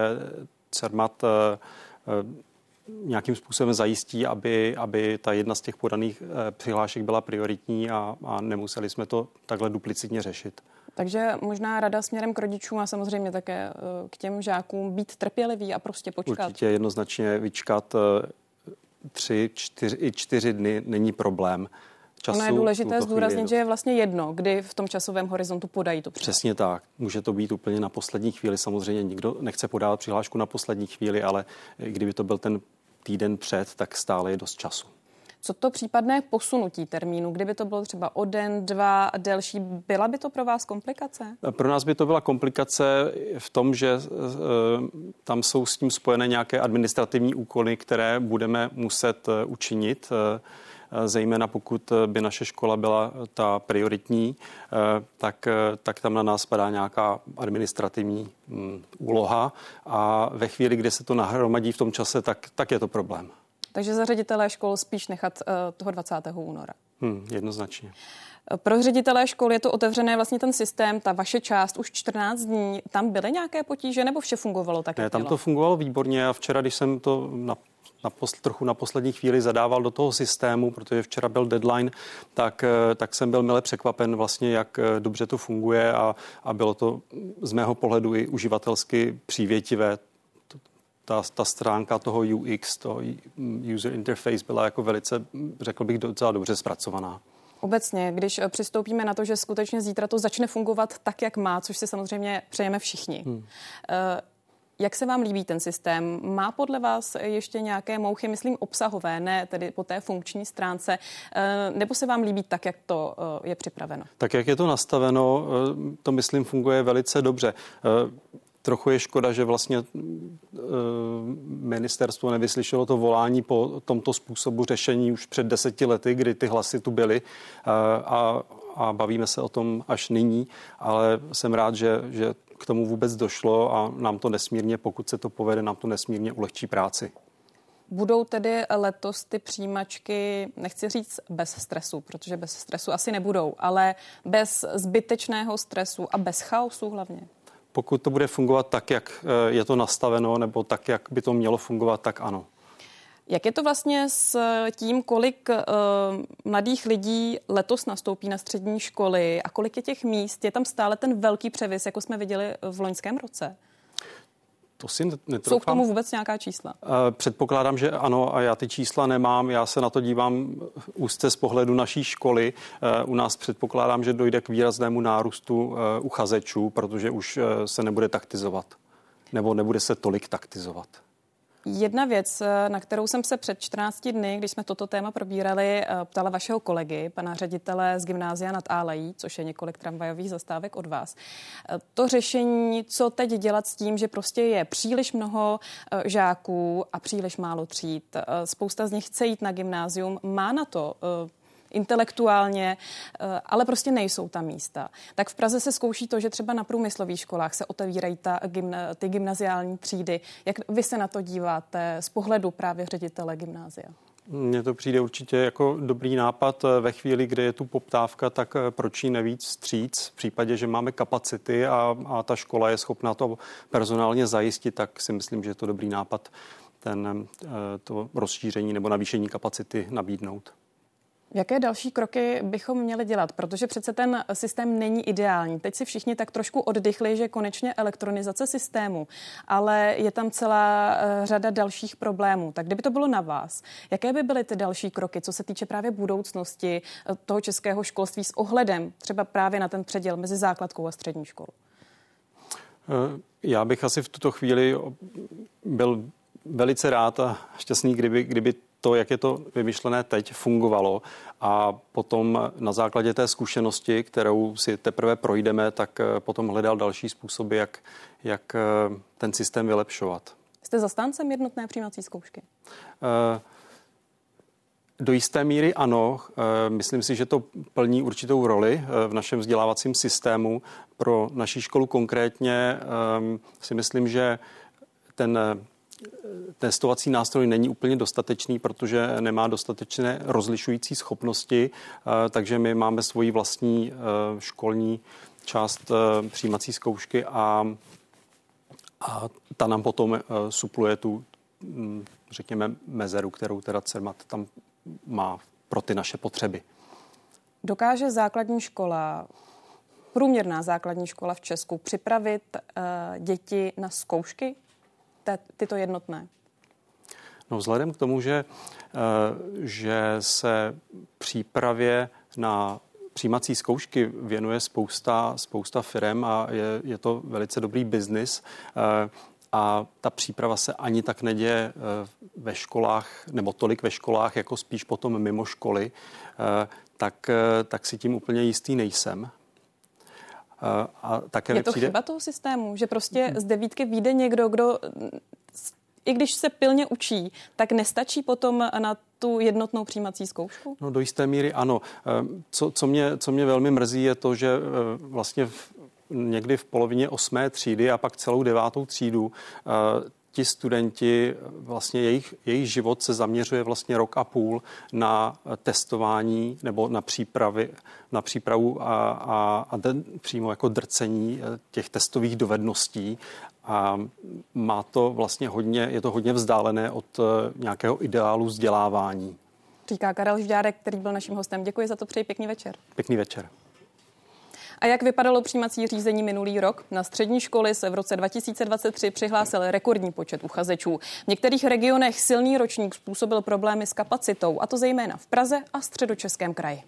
CERMAT eh, nějakým způsobem zajistí, aby, aby ta jedna z těch podaných eh, přihlášek byla prioritní a, a nemuseli jsme to takhle duplicitně řešit. Takže možná rada směrem k rodičům a samozřejmě také eh, k těm žákům být trpělivý a prostě počkat. Určitě jednoznačně vyčkat eh, tři, čtyři, i čtyři dny není problém. Času ono je důležité zdůraznit, že je vlastně jedno, kdy v tom časovém horizontu podají tu přihlášku. Přesně tak. Může to být úplně na poslední chvíli. Samozřejmě nikdo nechce podávat přihlášku na poslední chvíli, ale kdyby to byl ten týden před, tak stále je dost času. Co to případné posunutí termínu, kdyby to bylo třeba o den, dva delší, byla by to pro vás komplikace? Pro nás by to byla komplikace v tom, že e, tam jsou s tím spojené nějaké administrativní úkoly, které budeme muset e, učinit. E, zejména pokud by naše škola byla ta prioritní, tak, tak tam na nás padá nějaká administrativní mm, úloha a ve chvíli, kdy se to nahromadí v tom čase, tak, tak je to problém. Takže za ředitelé škol spíš nechat toho 20. února. Hmm, jednoznačně. Pro ředitelé škol je to otevřené vlastně ten systém, ta vaše část už 14 dní. Tam byly nějaké potíže nebo vše fungovalo tak? Ne, tam to fungovalo výborně a včera, když jsem to na na posl, trochu na poslední chvíli zadával do toho systému, protože včera byl deadline, tak, eh, tak jsem byl mile překvapen vlastně, jak eh, dobře to funguje a, a bylo to z mého pohledu i uživatelsky přívětivé. Ta, ta stránka toho UX, toho user interface byla jako velice, řekl bych, docela dobře zpracovaná. Obecně, když eh, přistoupíme na to, že skutečně zítra to začne fungovat tak, jak má, což si samozřejmě přejeme všichni. Hmm. Jak se vám líbí ten systém? Má podle vás ještě nějaké mouchy, myslím obsahové, ne tedy po té funkční stránce, eh, nebo se vám líbí tak, jak to eh, je připraveno? Tak, jak je to nastaveno, eh, to myslím funguje velice dobře. Trochu je škoda, že vlastně ministerstvo nevyslyšelo to volání po tomto způsobu řešení už před deseti lety, kdy ty hlasy tu byly a, a bavíme se o tom až nyní, ale jsem rád, že, že k tomu vůbec došlo a nám to nesmírně, pokud se to povede, nám to nesmírně ulehčí práci. Budou tedy letos ty přijímačky, nechci říct bez stresu, protože bez stresu asi nebudou, ale bez zbytečného stresu a bez chaosu hlavně? Pokud to bude fungovat tak, jak eh, je to nastaveno, nebo tak, jak by to mělo fungovat, tak ano. Jak je to vlastně s tím, kolik uh, mladých lidí letos nastoupí na střední školy a kolik je těch míst? Je tam stále ten velký převis, jako jsme viděli v loňském roce? To si netroufám. Jsou k tomu vůbec nějaká čísla? Uh, předpokládám, že ano a já ty čísla nemám. Já se na to dívám úzce z pohledu naší školy. U nás předpokládám, že dojde k výraznému nárůstu uchazečů, protože už se nebude taktizovat. Nebo nebude se tolik taktizovat. Jedna věc, na kterou jsem se před 14 dny, když jsme toto téma probírali, eh, ptala vašeho kolegy, pana ředitele z Gymnázia nad Álejí, což je několik tramvajových zastávek od vás. Eh, to řešení, co teď dělat s tím, že prostě je příliš mnoho eh, žáků a příliš málo tříd. Spousta z nich chce jít na gymnázium, má na to intelektuálně, eh, ale prostě nejsou tam místa. Tak v Praze se zkouší to, že třeba na průmyslových školách se otevírají ta ty gymnaziální třídy. Jak vy se na to díváte z pohledu právě ředitele gymnázia? Mně to přijde určitě jako dobrý nápad. Ve chvíli, kdy je tu poptávka, tak proč jí nevíc stříc? V případě, že máme kapacity a, a ta škola je schopná to personálně zajistit, tak si myslím, že je to dobrý nápad ten, to rozšíření nebo navýšení kapacity nabídnout. Jaké další kroky bychom měli dělat? Protože přece ten systém není ideální. Teď si všichni tak trošku oddychli, že konečně elektronizace systému, ale je tam celá eh, řada dalších problémů. Tak kdyby to bylo na vás, jaké by byly ty další kroky, co se týče právě budoucnosti eh, toho českého školství s ohledem třeba právě na ten předěl mezi základkou a střední školou? Eh, já bych asi v tuto chvíli byl velice rád a šťastný, kdyby, kdyby to, jak je to vymyšlené teď, fungovalo a potom na základě té zkušenosti, kterou si teprve projdeme, tak eh, potom hledal další způsoby, jak, jak eh, ten systém vylepšovat. Jste zastáncem jednotné přijímací zkoušky? Uh, do jisté míry ano. Myslím si, že to plní určitou roli v našem vzdělávacím systému. Pro naší školu konkrétně si myslím, že ten testovací nástroj není úplně dostatečný, protože nemá dostatečné rozlišující schopnosti, eh, takže my máme svoji vlastní eh, školní část eh, přijímací zkoušky a, a ta nám potom supluje tu, hm, řekněme, mezeru, kterou teda CERMAT tam má pro ty naše potřeby. Dokáže základní škola, průměrná základní škola v Česku připravit děti na zkoušky tyto jednotné? No vzhledem k tomu, že, eh, že se přípravě na přijímací zkoušky věnuje spousta, spousta firm a je, je to velice dobrý biznis. Eh, a ta příprava se ani tak neděje eh, ve školách, nebo tolik ve školách, jako spíš potom mimo školy, tak, tak si tím úplně jistý nejsem. A také je to přijde... chyba toho systému, že prostě z devítky vyjde někdo, kdo i když se pilně učí, tak nestačí potom na tu jednotnou přijímací zkoušku? No do jisté míry ano. Ehm, co, co, mě, co mě velmi mrzí je to, že eh, vlastně v, někdy v polovině osmé třídy a pak celou devátou třídu eh, ti studenti, vlastně jejich, jejich život se zaměřuje vlastně rok a půl na testování nebo na přípravy, na přípravu a, a, a den, přímo jako drcení eh, těch testových dovedností a má to vlastně hodně, je to hodně vzdálené od eh, nějakého ideálu vzdělávání. Říká Karel Žďárek, který byl naším hostem. Děkuji za to, přeji pěkný večer. Pěkný večer. A jak vypadalo přijímací řízení minulý rok? Na střední školy se v roce 2023 přihlásil rekordní počet uchazečů. V některých regionech silný ročník způsobil problémy s kapacitou, a to zejména v Praze a středočeském kraji.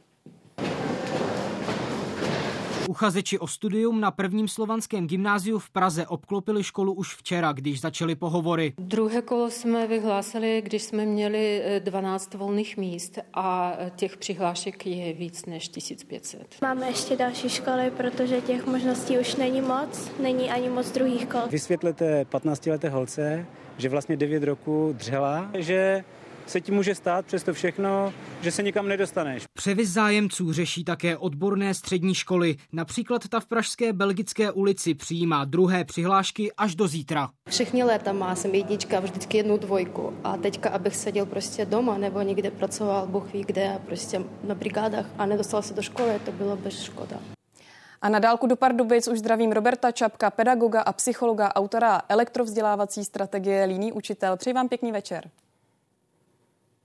Uchazeči o studium na prvním slovanském gymnáziu v Praze obklopili školu už včera, když začaly pohovory. Druhé kolo jsme vyhlásili, když jsme měli 12 eh, volných míst a eh, těch přihlášek je víc než 1500. Máme ještě další školy, protože těch možností už není moc, není ani moc druhých kol. Vysvětlete 15-leté holce, že vlastně 9 roku dřela, že se ti může stát přesto všechno, že se nikam nedostaneš. Převis zájemců řeší také odborné střední školy. Například ta v Pražské Belgické ulici přijímá druhé přihlášky až do zítra. Všechny léta má jsem jednička, vždycky jednu dvojku. A teďka, abych seděl prostě doma nebo někde pracoval, Bůh ví kde, prostě na brigádách a nedostal se do školy, to bylo bez škoda. A na dálku do Pardubic už zdravím Roberta Čapka, pedagoga a psychologa, autora elektrovzdělávací strategie Líný učitel. Přeji vám pěkný večer.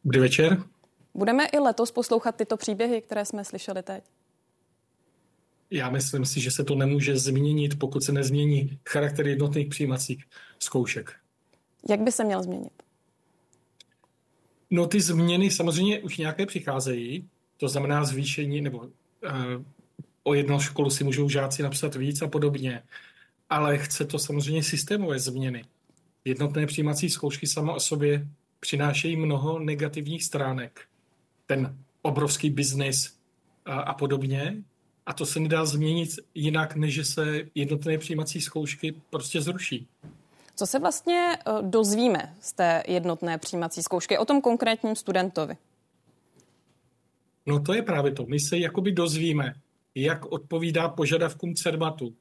Dobrý večer. Budeme i letos poslouchat tyto příběhy, které jsme slyšeli teď? Já myslím si, že se to nemůže změnit, pokud se nezmění charakter jednotných přijímacích zkoušek. Jak by se měl změnit? No ty změny samozřejmě už nějaké přicházejí, to znamená zvýšení, nebo uh, o jednu školu si můžou žáci napsat víc a podobně, ale chce to samozřejmě systémové změny. Jednotné přijímací zkoušky samo o sobě přinášejí mnoho negativních stránek. Ten obrovský biznis a, a podobně. A to se nedá změnit jinak, než že se jednotné přijímací zkoušky prostě zruší. Co se vlastně e, dozvíme z té jednotné přijímací zkoušky o tom konkrétním studentovi? No to je právě to. My se jakoby dozvíme, jak odpovídá požadavkům CERMATu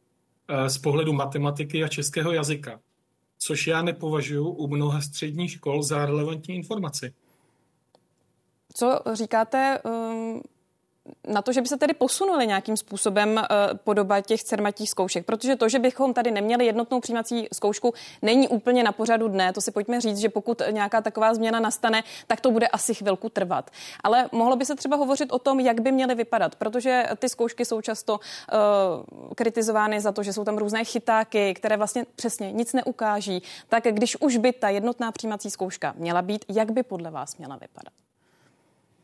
e, z pohledu matematiky a českého jazyka což já nepovažuji u mnoha středních škol za relevantní informaci. Co říkáte um, na to, že by se tedy posunuli nějakým způsobem eh, podoba těch cermatích zkoušek, protože to, že bychom tady neměli jednotnou přijímací zkoušku, není úplně na pořadu dne. To si pojďme říct, že pokud nějaká taková změna nastane, tak to bude asi chvilku trvat. Ale mohlo by se třeba hovořit o tom, jak by měly vypadat, protože ty zkoušky jsou často uh, kritizovány za to, že jsou tam různé chytáky, které vlastně přesně nic neukáží. Tak když už by ta jednotná přijímací zkouška měla být, jak by podle vás měla vypadat?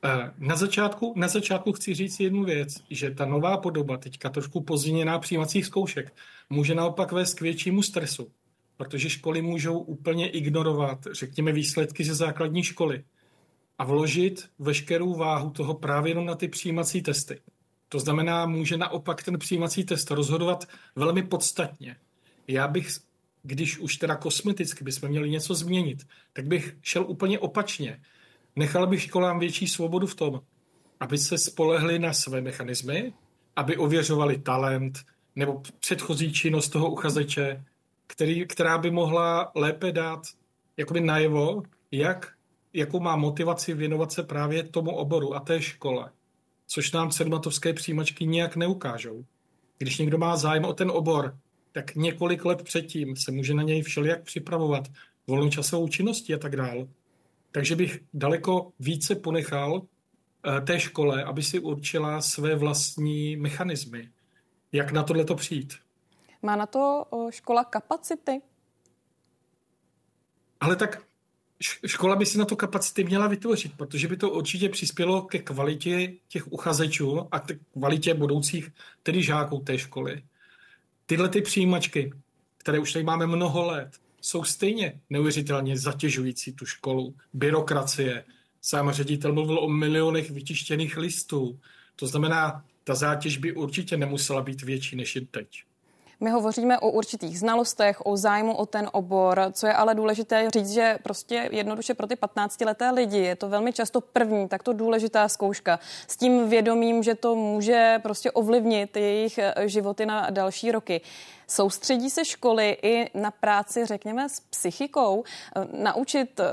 Eh, na začátku, na začátku chci říct jednu věc, že ta nová podoba, teďka trošku pozměněná přijímacích zkoušek, může naopak vést k většímu stresu, protože školy můžou úplně ignorovat, řekněme, výsledky ze základní školy a vložit veškerou váhu toho právě jenom na ty přijímací testy. To znamená, může naopak ten přijímací test rozhodovat velmi podstatně. Já bych, když už teda kosmeticky bychom měli něco změnit, tak bych šel úplně opačně Nechal bych školám větší svobodu v tom, aby se spolehli na své mechanismy, aby ověřovali talent nebo předchozí činnost toho uchazeče, který, která by mohla lépe dát jakoby najevo, jak, jakou má motivaci věnovat se právě tomu oboru a té škole. Což nám sedmatovské přijímačky nijak neukážou. Když někdo má zájem o ten obor, tak několik let předtím se může na něj všelijak připravovat volnočasovou činností a tak dále. Takže bych daleko více ponechal eh, té škole, aby si určila své vlastní mechanismy. Jak na tohle to přijít? Má na to škola kapacity? Ale tak škola by si na to kapacity měla vytvořit, protože by to určitě přispělo ke kvalitě těch uchazečů a k kvalitě budoucích tedy žáků té školy. Tyhle ty přijímačky, které už tady máme mnoho let, jsou stejně neuvěřitelně zatěžující tu školu. Byrokracie. Sám ředitel mluvil o milionech vytištěných listů. To znamená, ta zátěž by určitě nemusela být větší než je teď. My hovoříme o určitých znalostech, o zájmu o ten obor, co je ale důležité říct, že prostě jednoduše pro ty 15-leté lidi je to velmi často první takto důležitá zkouška s tím vědomím, že to může prostě ovlivnit jejich životy na další roky. Soustředí se školy i na práci, řekněme, s psychikou, naučit eh,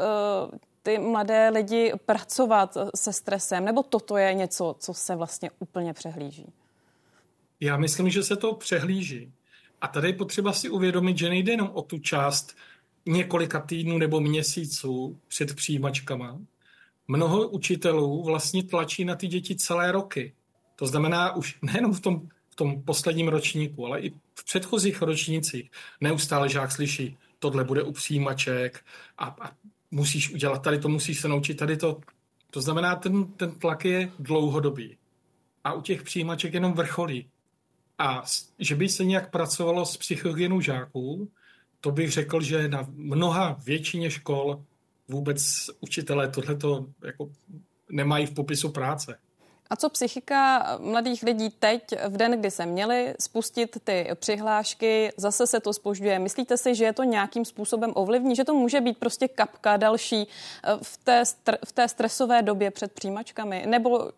ty mladé lidi pracovat se stresem, nebo toto je něco, co se vlastně úplně přehlíží? Já myslím, že se to přehlíží. A tady je potřeba si uvědomit, že nejde jenom o tu část několika týdnů nebo měsíců před přijímačkama. Mnoho učitelů vlastně tlačí na ty děti celé roky. To znamená už nejenom v tom, v tom posledním ročníku, ale i v předchozích ročnících. Neustále žák slyší, tohle bude u přijímaček a, a musíš udělat tady to, musíš se naučit tady to. To znamená, ten, ten tlak je dlouhodobý. A u těch přijímaček jenom vrcholí. A že by se nějak pracovalo s psychogenu žáků, to bych řekl, že na mnoha většině škol vůbec učitelé tohleto jako nemají v popisu práce. A co psychika mladých lidí teď, v den, kdy se měli spustit ty přihlášky, zase se to spožďuje. Myslíte si, že je to nějakým způsobem ovlivní, že to může být prostě kapka další eh, v té, v té stresové době před přijímačkami, nebo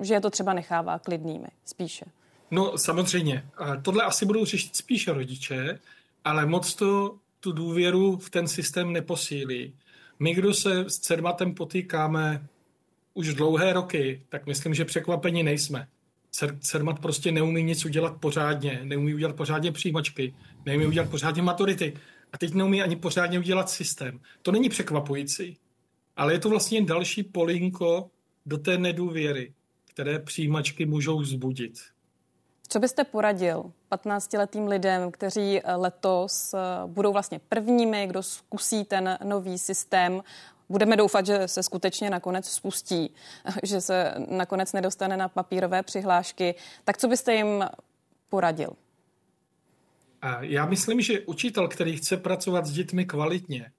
že je to třeba nechává klidnými spíše? No samozřejmě. Tohle asi budou řešit spíše rodiče, ale moc to tu důvěru v ten systém neposílí. My, kdo se s CERMATem potýkáme už dlouhé roky, tak myslím, že překvapení nejsme. CERMAT prostě neumí nic udělat pořádně, neumí udělat pořádně přijímačky, neumí udělat pořádně maturity a teď neumí ani pořádně udělat systém. To není překvapující, ale je to vlastně další polinko do té nedůvěry, které přijímačky můžou zbudit. Co byste poradil 15-letým lidem, kteří eh, letos eh, budou vlastně prvními, kdo zkusí ten nový systém? Budeme doufat, že se skutečně nakonec spustí, že se nakonec nedostane na papírové přihlášky. Tak co byste jim poradil? Já myslím, že učitel, který chce pracovat s dětmi kvalitně,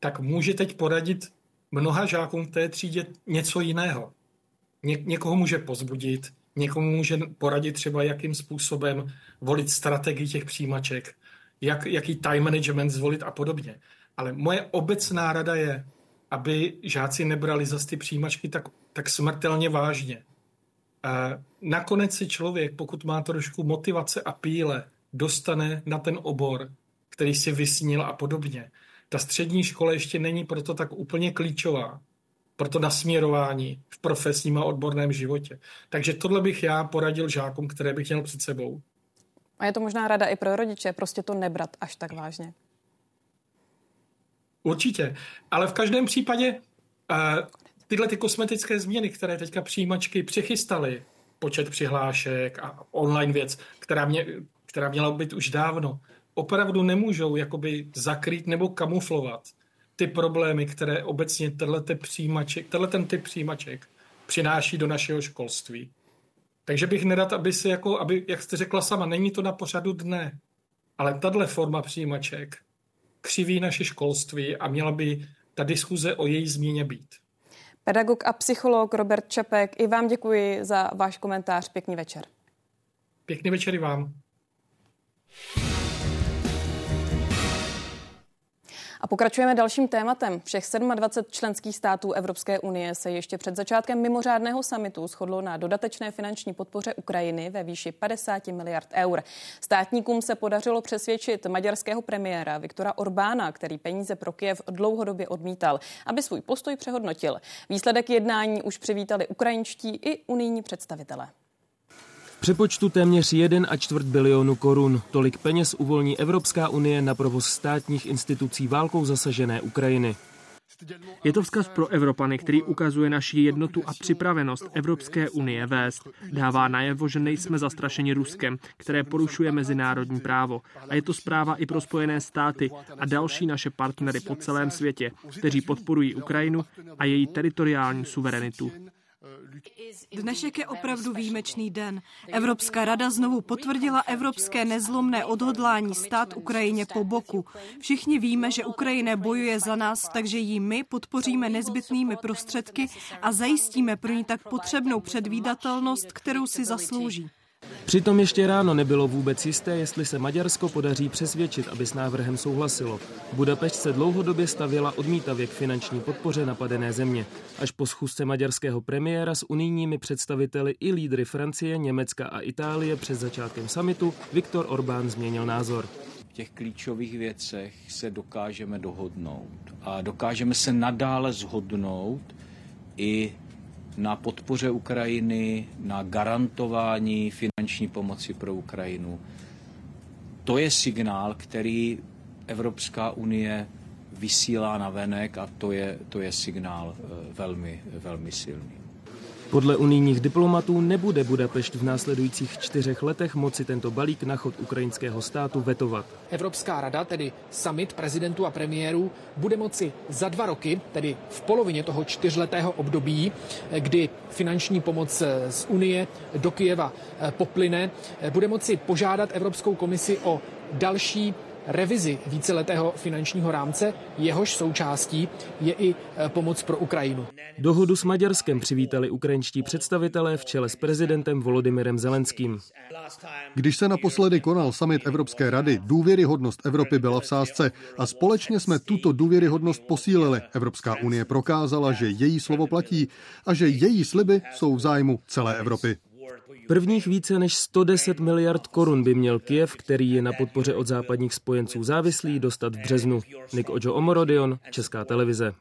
tak může teď poradit mnoha žákům v té třídě něco jiného. Ně- někoho může pozbudit, Někomu může poradit třeba, jakým způsobem volit strategii těch přijímaček, jak, jaký time management zvolit a podobně. Ale moje obecná rada je, aby žáci nebrali za ty přijímačky tak, tak smrtelně vážně. A nakonec si člověk, pokud má trošku motivace a píle, dostane na ten obor, který si vysnil a podobně. Ta střední škola ještě není proto tak úplně klíčová. Pro to nasměrování v profesním a odborném životě. Takže tohle bych já poradil žákům, které bych měl před sebou. A je to možná rada i pro rodiče, prostě to nebrat až tak vážně. Určitě, ale v každém případě uh, tyhle ty kosmetické změny, které teďka přijímačky přichystaly, počet přihlášek a online věc, která, mě, která měla být už dávno, opravdu nemůžou jakoby zakrýt nebo kamuflovat ty problémy, které obecně tenhle, přijímaček, tenhle ten typ přijímaček přináší do našeho školství. Takže bych nerad, aby se jako, aby, jak jste řekla sama, není to na pořadu dne, ale tahle forma přijímaček křiví naše školství a měla by ta diskuze o její změně být. Pedagog a psycholog Robert Čapek, i vám děkuji za váš komentář. Pěkný večer. Pěkný večer i vám. A pokračujeme dalším tématem. Všech 27 členských států Evropské unie se ještě před začátkem mimořádného samitu shodlo na dodatečné finanční podpoře Ukrajiny ve výši 50 miliard eur. Státníkům se podařilo přesvědčit maďarského premiéra Viktora Orbána, který peníze pro Kiev dlouhodobě odmítal, aby svůj postoj přehodnotil. Výsledek jednání už přivítali ukrajinští i unijní představitelé přepočtu téměř 1 a čtvrt bilionu korun. Tolik peněz uvolní Evropská unie na provoz státních institucí válkou zasažené Ukrajiny. Je to vzkaz pro Evropany, který ukazuje naši jednotu a připravenost Evropské unie vést. Dává najevo, že nejsme zastrašeni Ruskem, které porušuje mezinárodní právo. A je to zpráva i pro Spojené státy a další naše partnery po celém světě, kteří podporují Ukrajinu a její teritoriální suverenitu. Dnešek je opravdu výjimečný den. Evropská rada znovu potvrdila evropské nezlomné odhodlání stát Ukrajině po boku. Všichni víme, že Ukrajina bojuje za nás, takže ji my podpoříme nezbytnými prostředky a zajistíme pro ní tak potřebnou předvídatelnost, kterou si zaslouží. Přitom ještě ráno nebylo vůbec jisté, jestli se Maďarsko podaří přesvědčit, aby s návrhem souhlasilo. Budapešť se dlouhodobě stavěla odmítavě k finanční podpoře napadené země. Až po schůzce maďarského premiéra s unijními představiteli i lídry Francie, Německa a Itálie před začátkem samitu Viktor Orbán změnil názor. V těch klíčových věcech se dokážeme dohodnout a dokážeme se nadále zhodnout i na podpoře Ukrajiny, na garantování finanční pomoci pro Ukrajinu. To je signál, který Evropská unie vysílá na venek a to je, to je signál eh, velmi, velmi silný. Podle unijních diplomatů nebude Budapešť v následujících čtyřech letech moci tento balík na chod ukrajinského státu vetovat. Evropská rada, tedy summit prezidentů a premiérů, bude moci za dva roky, tedy v polovině toho čtyřletého období, kdy finanční pomoc z Unie do Kijeva poplyne, bude moci požádat Evropskou komisi o další revizi víceletého finančního rámce, jehož součástí je i e, pomoc pro Ukrajinu. Dohodu s Maďarskem přivítali ukrajinští představitelé v čele s prezidentem Volodymyrem Zelenským. Když se naposledy konal summit Evropské rady, důvěryhodnost Evropy byla v sázce a společně jsme tuto důvěryhodnost posílili. Evropská unie prokázala, že její slovo platí a že její sliby jsou v zájmu celé Evropy. Prvních více než 110 miliard korun by měl Kiev, který je na podpoře od západních spojenců závislý, dostat v březnu. Nik Ojo Omorodion, Česká televize.